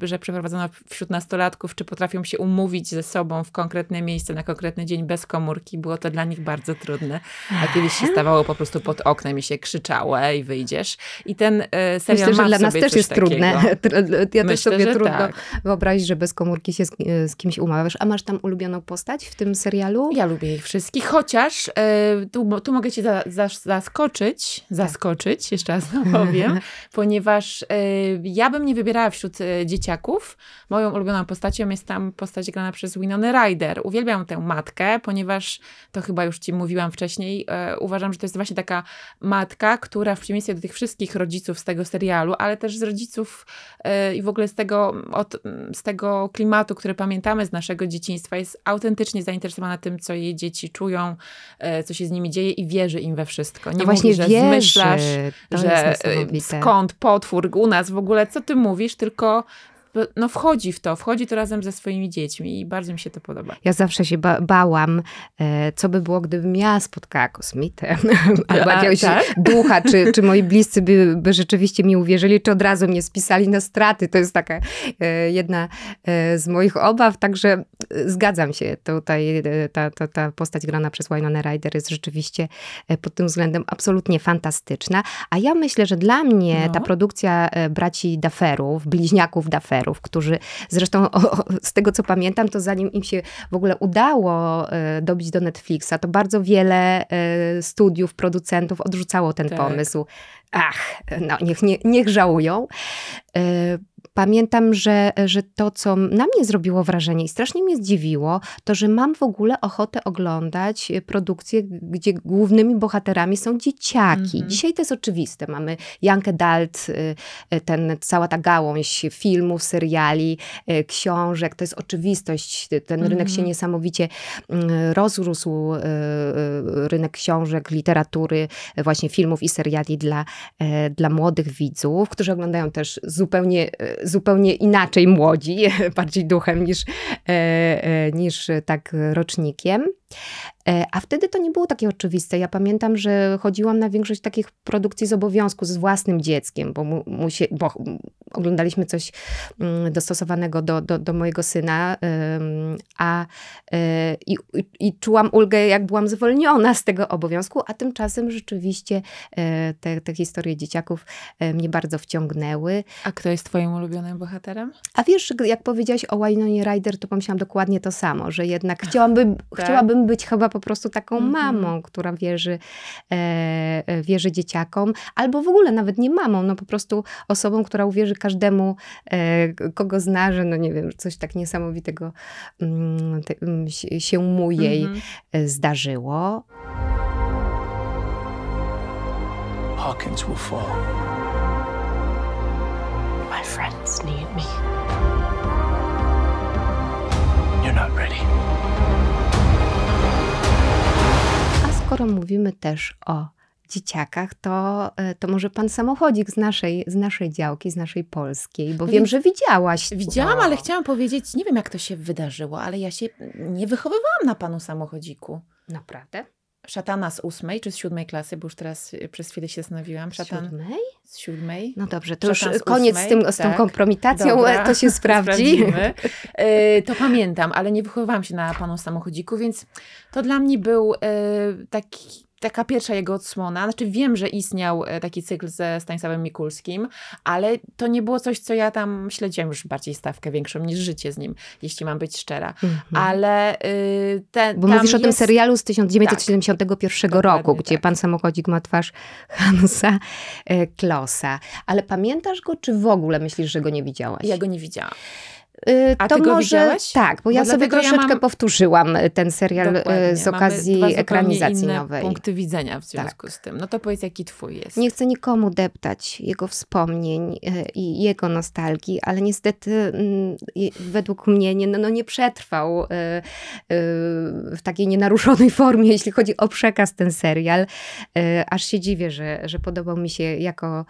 [SPEAKER 1] e, że przeprowadzono wśród nastolatków, czy potrafią się umówić ze sobą w konkretne miejsce na konkretny dzień bez komórki. Było to dla nich bardzo trudne. A kiedyś się stawało po prostu pod oknem i się krzyczało, i wyjdziesz. I ten e, serial
[SPEAKER 3] Myślę, że dla nas
[SPEAKER 1] sobie
[SPEAKER 3] też jest trudne.
[SPEAKER 1] takiego.
[SPEAKER 3] Ja też
[SPEAKER 1] Myślę,
[SPEAKER 3] sobie
[SPEAKER 1] że
[SPEAKER 3] trudno
[SPEAKER 1] tak.
[SPEAKER 3] wyobrazić, że bez komórki się z, z kimś umawiasz. A masz tam ulubioną postać w tym serialu?
[SPEAKER 1] Ja lubię ich wszystkich, chociaż tu, tu mogę cię za, za, zaskoczyć, zaskoczyć, jeszcze raz powiem, ponieważ e, ja bym nie wybierała wśród e, dzieciaków. Moją ulubioną postacią jest tam postać grana przez Winona Ryder. Uwielbiam tę matkę, ponieważ to chyba już ci mówiłam wcześniej. E, uważam, że to jest właśnie taka matka, która w przeciwieństwie do tych wszystkich rodziców z tego serialu, ale też z rodziców i w ogóle z tego, od, z tego klimatu, który pamiętamy z naszego dzieciństwa, jest autentycznie zainteresowana tym, co jej dzieci czują, co się z nimi dzieje i wierzy im we wszystko. Nie
[SPEAKER 3] no właśnie
[SPEAKER 1] że zmyślasz, że e, skąd potwór u nas w ogóle, co ty mówisz, tylko no wchodzi w to, wchodzi to razem ze swoimi dziećmi i bardzo mi się to podoba.
[SPEAKER 3] Ja zawsze się ba bałam, e, co by było, gdybym ja spotkała kosmitę albo jakiegoś
[SPEAKER 1] tak?
[SPEAKER 3] ducha, czy, czy moi bliscy by, by rzeczywiście mi uwierzyli, czy od razu mnie spisali na straty. To jest taka e, jedna e, z moich obaw, także e, zgadzam się. Tutaj e, ta, ta, ta postać grana przez Winona Ryder jest rzeczywiście e, pod tym względem absolutnie fantastyczna. A ja myślę, że dla mnie
[SPEAKER 1] No.
[SPEAKER 3] ta produkcja braci Dufferów, bliźniaków Którzy zresztą o, z tego co pamiętam, to zanim im się w ogóle udało e, dobić do Netflixa, to bardzo wiele e, studiów, producentów odrzucało ten
[SPEAKER 1] Tak.
[SPEAKER 3] pomysł. Ach, no niech, nie, niech żałują. Pamiętam, że, że to, co na mnie zrobiło wrażenie i strasznie mnie zdziwiło, to, że mam w ogóle ochotę oglądać produkcje, gdzie głównymi bohaterami są dzieciaki.
[SPEAKER 1] Mhm.
[SPEAKER 3] Dzisiaj to jest oczywiste. Mamy Jankę Dalt, y, y, ten, cała ta gałąź filmów, seriali, y, książek. To jest oczywistość. Ten rynek się
[SPEAKER 1] Mhm.
[SPEAKER 3] niesamowicie mm, rozrósł, rynek książek, literatury, właśnie filmów i seriali dla, dla młodych widzów, którzy oglądają też zupełnie, zupełnie inaczej młodzi, bardziej duchem niż, e, e, niż tak rocznikiem. E, a wtedy to nie było takie oczywiste. Ja pamiętam, że chodziłam na większość takich produkcji z obowiązku z własnym dzieckiem, bo, mu, musie, bo oglądaliśmy coś mm, dostosowanego do, do, do mojego syna, a e, i, i czułam ulgę, jak byłam zwolniona z tego obowiązku, a tymczasem rzeczywiście e, te, te historie dzieciaków mnie bardzo wciągnęły.
[SPEAKER 1] A kto jest twoim ulubionym bohaterem?
[SPEAKER 3] A wiesz, jak powiedziałaś o Wynonie Ryder, to pomyślałam dokładnie to samo, że jednak chciałabym, tak? chciałabym być chyba po prostu taką mm -hmm. mamą, która wierzy, e, e, wierzy dzieciakom, albo w ogóle nawet nie mamą, no po prostu osobą, która uwierzy każdemu, e, kogo zna, że no nie wiem, coś tak niesamowitego mm, te, mm, się mu jej mm -hmm. zdarzyło. Hawkins will fall. My friends need me. Skoro mówimy też o dzieciakach, to, e, to może pan samochodzik z naszej, z naszej działki, z naszej polskiej, bo no wiem, że widziałaś.
[SPEAKER 1] Widziałam, ale chciałam powiedzieć, nie wiem jak to się wydarzyło, ale ja się nie wychowywałam na panu samochodziku.
[SPEAKER 3] Naprawdę?
[SPEAKER 1] Szatana z ósmej czy z siódmej klasy, bo już teraz y, przez chwilę się zastanowiłam.
[SPEAKER 3] Szatan... Z siódmej?
[SPEAKER 1] Z siódmej.
[SPEAKER 3] No dobrze, to Szatan już koniec z, tym, z tą tak. kompromitacją, Dobra, to się sprawdzi.
[SPEAKER 1] E, to pamiętam, ale nie wychowywałam się na panu samochodziku, więc to dla mnie był e, taki taka pierwsza jego odsłona. Znaczy wiem, że istniał e, taki cykl ze Stanisławem Mikulskim, ale to nie było coś, co ja tam śledziłam już bardziej stawkę większą niż życie z nim, jeśli mam być szczera. Mhm. Ale y, ten,
[SPEAKER 3] Bo mówisz jest... o tym serialu z 1971 tak, roku, gdzie tak. pan samochodzik ma twarz Hansa e, Klossa. Ale pamiętasz go, czy w ogóle myślisz, że go nie widziałaś?
[SPEAKER 1] Ja go nie widziałam.
[SPEAKER 3] Y, A to może widziałeś? tak, bo, bo ja sobie troszeczkę ja mam... powtórzyłam y, ten serial y, Dokładnie. z okazji ekranizacji nowej.
[SPEAKER 1] punkty widzenia w związku tak. z tym. No to powiedz, jaki twój jest.
[SPEAKER 3] Nie chcę nikomu deptać jego wspomnień i jego nostalgii, ale niestety mm, według mnie nie, no, no nie przetrwał w takiej nienaruszonej formie, jeśli chodzi o przekaz ten serial. Aż się dziwię, że, że podobał mi się jako,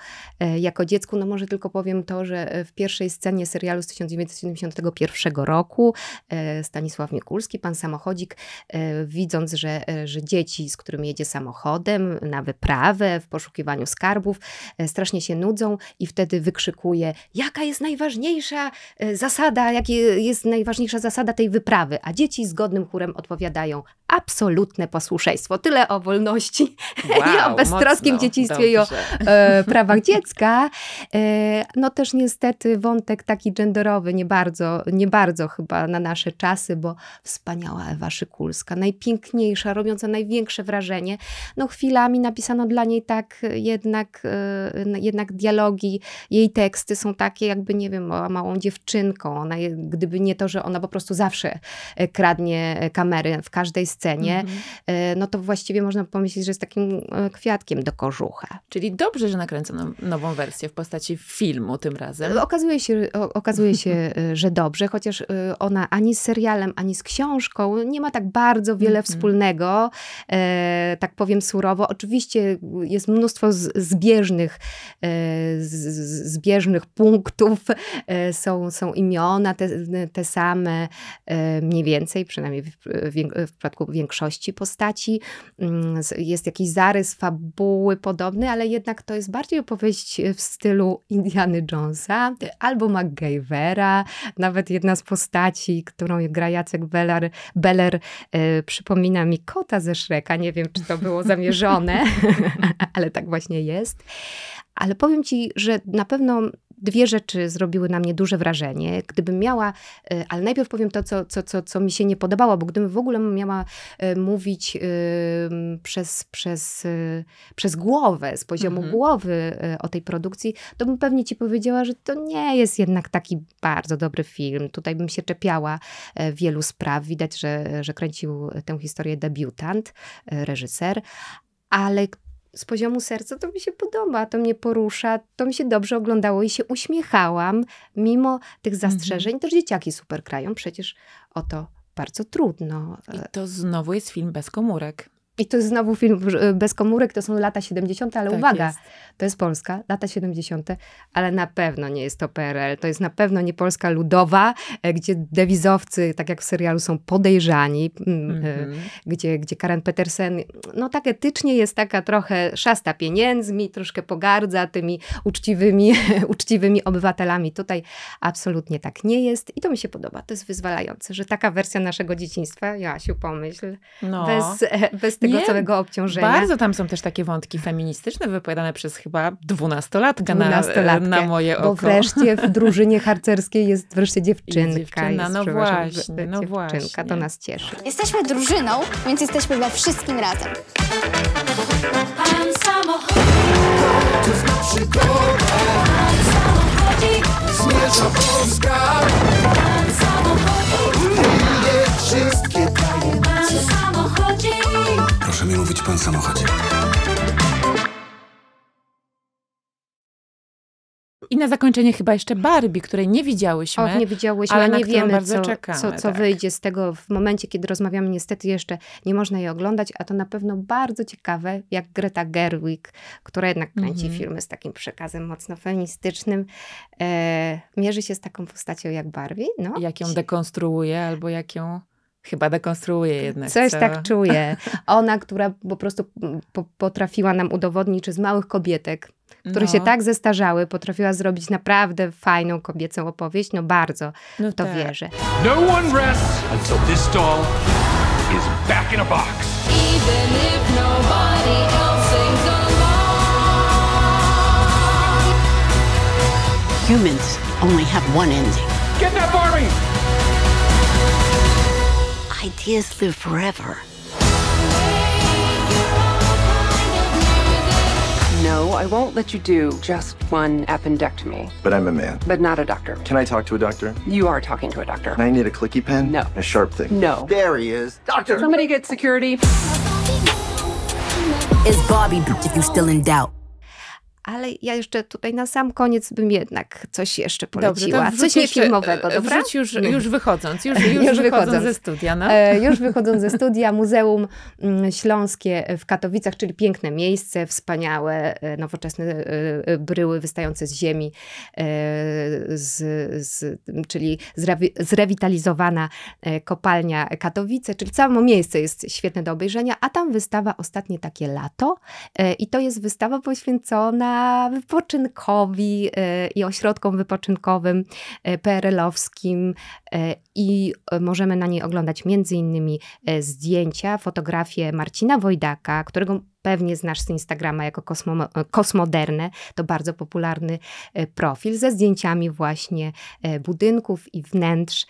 [SPEAKER 3] jako dziecku. No może tylko powiem to, że w pierwszej scenie serialu z 1970 1971 roku e, Stanisław Mikulski, pan samochodzik, e, widząc, że, e, że dzieci, z którymi jedzie samochodem na wyprawę w poszukiwaniu skarbów, strasznie się nudzą i wtedy wykrzykuje, jaka jest najważniejsza zasada, jaka jest najważniejsza zasada tej wyprawy, a dzieci zgodnym chórem odpowiadają, absolutne posłuszeństwo. Tyle o wolności wow, i o beztroskim dzieciństwie dobrze. i o e, prawach dziecka. E, no też niestety wątek taki genderowy nie bardzo, nie bardzo chyba na nasze czasy, bo wspaniała Ewa Szykulska, najpiękniejsza, robiąca największe wrażenie. No chwilami napisano dla niej tak jednak, e, jednak dialogi, jej teksty są takie jakby, nie wiem, małą dziewczynką. Ona, gdyby nie to, że ona po prostu zawsze e, kradnie kamery w każdej scenie, mm -hmm. no to właściwie można pomyśleć, że jest takim e, kwiatkiem do kożucha.
[SPEAKER 1] Czyli dobrze, że nakręcono nową wersję w postaci filmu tym razem.
[SPEAKER 3] Okazuje się, okazuje się e, że dobrze, chociaż ona ani z serialem, ani z książką nie ma tak bardzo wiele mm -hmm. wspólnego, e, tak powiem surowo. Oczywiście jest mnóstwo zbieżnych, e, zbieżnych punktów, e, są, są imiona te, te same, mniej więcej, przynajmniej w, w, w przypadku większości postaci. Mm, jest jakiś zarys fabuły podobny, ale jednak to jest bardziej opowieść w stylu Indiany Jonesa albo MacGyvera. Nawet jedna z postaci, którą gra Jacek Beller, Beller e, przypomina mi kota ze Szreka. Nie wiem, czy to było zamierzone, ale tak właśnie jest. Ale powiem ci, że na pewno dwie rzeczy zrobiły na mnie duże wrażenie. Gdybym miała, e, ale najpierw powiem to, co, co, co, co mi się nie podobało, bo gdybym w ogóle miała e, mówić przez, przez, e, przez głowę, z poziomu mhm. głowy o tej produkcji, to bym pewnie ci powiedziała, że to nie jest jednak taki bardzo dobry film. Tutaj bym się czepiała wielu spraw. Widać, że, że kręcił tę historię debiutant, reżyser, ale z poziomu serca to mi się podoba, to mnie porusza, to mi się dobrze oglądało i się uśmiechałam, mimo tych mhm. zastrzeżeń. Mhm. Też dzieciaki super krają, przecież o to bardzo trudno.
[SPEAKER 1] I to znowu jest film bez komórek.
[SPEAKER 3] I to jest znowu film y, bez komórek, to są lata 70., ale
[SPEAKER 1] Tak
[SPEAKER 3] uwaga,
[SPEAKER 1] jest.
[SPEAKER 3] to jest Polska, lata 70., ale na pewno nie jest to PRL. To jest na pewno nie Polska ludowa, e, gdzie dewizowcy, tak jak w serialu, są podejrzani, mm, e,
[SPEAKER 1] Mhm.
[SPEAKER 3] gdzie, gdzie Karen Petersen, no tak etycznie jest taka trochę szasta pieniędzmi, troszkę pogardza tymi uczciwymi, uczciwymi obywatelami. Tutaj absolutnie tak nie jest i to mi się podoba. To jest wyzwalające, że taka wersja naszego dzieciństwa, Joasiu, pomyśl,
[SPEAKER 1] No.
[SPEAKER 3] bez, e, bez tego
[SPEAKER 1] Nie,
[SPEAKER 3] całego obciążenia.
[SPEAKER 1] Bardzo tam są też takie wątki feministyczne wypowiadane przez chyba dwunastolatka na,
[SPEAKER 3] Dwunastolatkę,
[SPEAKER 1] na moje oko.
[SPEAKER 3] Bo wreszcie w drużynie harcerskiej jest wreszcie dziewczynka.
[SPEAKER 1] dziewczyna,
[SPEAKER 3] jest,
[SPEAKER 1] no właśnie, no
[SPEAKER 3] dziewczynka,
[SPEAKER 1] właśnie.
[SPEAKER 3] to nas cieszy.
[SPEAKER 5] Jesteśmy drużyną, więc jesteśmy we wszystkim razem.
[SPEAKER 6] Pan samochodzi. Pan samochodzi.
[SPEAKER 7] Zmierza Polska,
[SPEAKER 6] Pan samochodzi.
[SPEAKER 7] wszystkie
[SPEAKER 6] Pan samochodzi.
[SPEAKER 4] Proszę mi mówić pan samochodzie.
[SPEAKER 1] I na zakończenie chyba jeszcze Barbie, której nie widziałyśmy.
[SPEAKER 3] Och, nie widziałyśmy,
[SPEAKER 1] ale
[SPEAKER 3] nie wiemy, co,
[SPEAKER 1] czekamy,
[SPEAKER 3] co, co
[SPEAKER 1] tak.
[SPEAKER 3] wyjdzie z tego w momencie, kiedy rozmawiamy. Niestety jeszcze nie można jej oglądać, a to na pewno bardzo ciekawe, jak Greta Gerwig, która jednak kręci
[SPEAKER 1] Mhm.
[SPEAKER 3] filmy z takim przekazem mocno feministycznym, e, mierzy się z taką postacią jak Barbie. No,
[SPEAKER 1] Jak ją dekonstruuje, albo jak ją chyba dekonstruuje jednak.
[SPEAKER 3] Coś
[SPEAKER 1] co?
[SPEAKER 3] tak czuję. Ona, która po prostu mm, po, potrafiła nam udowodnić, że z małych kobietek, które
[SPEAKER 1] No.
[SPEAKER 3] się tak zestarzały, potrafiła zrobić naprawdę fajną kobiecą opowieść. No bardzo
[SPEAKER 1] No
[SPEAKER 3] w to
[SPEAKER 1] tak.
[SPEAKER 3] wierzę.
[SPEAKER 8] No one rests until this doll is back in a box.
[SPEAKER 6] Even if nobody else sings along.
[SPEAKER 9] Humans only have one ending.
[SPEAKER 8] Get that Barbie!
[SPEAKER 9] Ideas live forever.
[SPEAKER 10] No, I won't let you do just one appendectomy,
[SPEAKER 4] But I'm a man.
[SPEAKER 10] but not a doctor.
[SPEAKER 4] Can I talk to a doctor?
[SPEAKER 10] You are talking to a doctor.
[SPEAKER 4] I need a clicky pen?
[SPEAKER 10] No.
[SPEAKER 4] A sharp thing?
[SPEAKER 10] No.
[SPEAKER 4] There he is. Doctor!
[SPEAKER 10] Somebody get security.
[SPEAKER 9] Is Barbie if you still in doubt?
[SPEAKER 3] Ale ja jeszcze tutaj na sam koniec bym jednak coś jeszcze
[SPEAKER 1] Dobrze,
[SPEAKER 3] poleciła.
[SPEAKER 1] to
[SPEAKER 3] coś niefilmowego,
[SPEAKER 1] e,
[SPEAKER 3] dobra?
[SPEAKER 1] Wrzuć już, już wychodząc, już, już,
[SPEAKER 3] Już
[SPEAKER 1] wychodząc ze studia. No.
[SPEAKER 3] E, już wychodząc ze studia, Muzeum mm, Śląskie w Katowicach, czyli piękne miejsce, wspaniałe, e, nowoczesne bryły wystające z ziemi, z, z, czyli zrewi, zrewitalizowana kopalnia Katowice, czyli całe miejsce jest świetne do obejrzenia, a tam wystawa Ostatnie takie lato i to jest wystawa poświęcona wypoczynkowi e, i ośrodkom wypoczynkowym e, PRL-owskim e, i możemy na niej oglądać e, zdjęcia, fotografie Marcina Wojdaka, którego pewnie znasz z Instagrama jako kosmo, Kosmoderne. To bardzo popularny profil ze zdjęciami właśnie budynków i wnętrz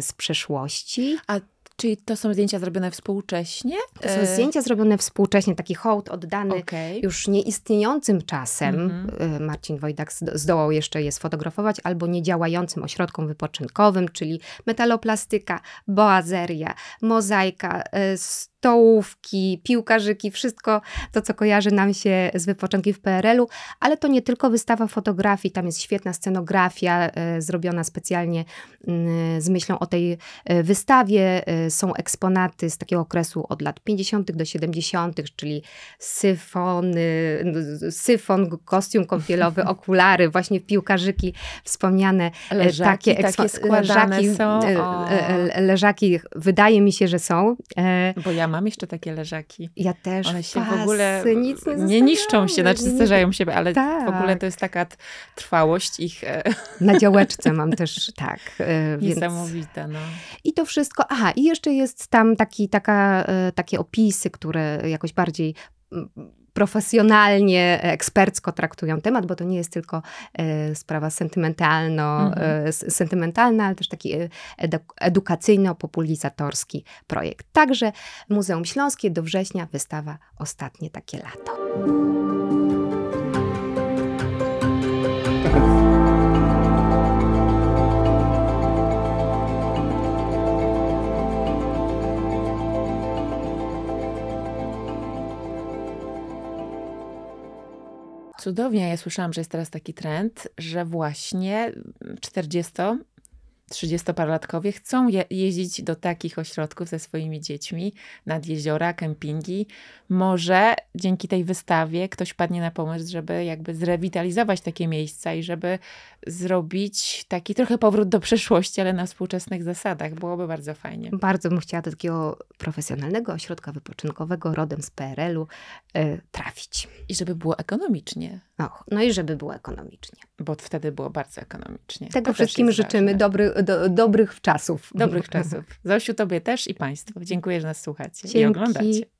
[SPEAKER 3] z przeszłości.
[SPEAKER 1] A czyli to są zdjęcia zrobione współcześnie?
[SPEAKER 3] To są
[SPEAKER 1] E,
[SPEAKER 3] zdjęcia zrobione współcześnie, taki hołd oddany
[SPEAKER 1] Okej.
[SPEAKER 3] już nieistniejącym czasem.
[SPEAKER 1] Mhm.
[SPEAKER 3] y, Marcin Wojdak zdo- zdołał jeszcze je sfotografować, albo niedziałającym ośrodkom wypoczynkowym, czyli metaloplastyka, boazeria, mozaika, y, stołówki, piłkarzyki, wszystko to, co kojarzy nam się z wypoczynkiem w PRL-u, ale to nie tylko wystawa fotografii, tam jest świetna scenografia y, zrobiona specjalnie y, z myślą o tej y, wystawie. Y, Są eksponaty z takiego okresu od lat 50. do 70., czyli syfony, syfon, kostium kąpielowy, okulary, właśnie piłkarzyki wspomniane. e,
[SPEAKER 1] Leżaki takie składane
[SPEAKER 3] leżaki,
[SPEAKER 1] są?
[SPEAKER 3] e,
[SPEAKER 1] O.
[SPEAKER 3] e, e, Leżaki, wydaje mi się, że są. E,
[SPEAKER 1] Bo ja mam jeszcze takie leżaki.
[SPEAKER 3] Ja też.
[SPEAKER 1] One się
[SPEAKER 3] Pasy,
[SPEAKER 1] w ogóle
[SPEAKER 3] nie,
[SPEAKER 1] niszczą się, znaczy starzają się, ale w ogóle
[SPEAKER 3] Tak.
[SPEAKER 1] to jest taka trwałość ich e,
[SPEAKER 3] Na działeczce mam też, tak. e, Więc...
[SPEAKER 1] No.
[SPEAKER 3] I to wszystko. Aha, i jeszcze jest tam taki, taka, e, takie opisy, które jakoś bardziej profesjonalnie, ekspercko traktują temat, bo to nie jest tylko e, sprawa sentymentalno,
[SPEAKER 1] Mhm.
[SPEAKER 3] e, sentymentalna, ale też taki e, edu- edukacyjno-populizatorski projekt. Także Muzeum Śląskie do września wystawa Ostatnie takie lato.
[SPEAKER 1] Cudownie. Ja słyszałam, że jest teraz taki trend, że właśnie 40 trzydziestoparlatkowie chcą je jeździć do takich ośrodków ze swoimi dziećmi, nad jeziora, kempingi. Może dzięki tej wystawie ktoś padnie na pomysł, żeby jakby zrewitalizować takie miejsca i żeby zrobić taki trochę powrót do przeszłości, ale na współczesnych zasadach. Byłoby bardzo fajnie.
[SPEAKER 3] Bardzo bym chciała do takiego profesjonalnego ośrodka wypoczynkowego rodem z PRL-u y, trafić.
[SPEAKER 1] I żeby było ekonomicznie.
[SPEAKER 3] Och, no i żeby było ekonomicznie.
[SPEAKER 1] Bo wtedy było bardzo ekonomicznie.
[SPEAKER 3] Tego
[SPEAKER 1] To
[SPEAKER 3] wszystkim życzymy
[SPEAKER 1] ważne.
[SPEAKER 3] dobry, do, dobrych czasów.
[SPEAKER 1] Dobrych czasów. Zosiu, tobie też i Państwu. Dziękuję, że nas słuchacie i
[SPEAKER 3] Dzięki.
[SPEAKER 1] oglądacie.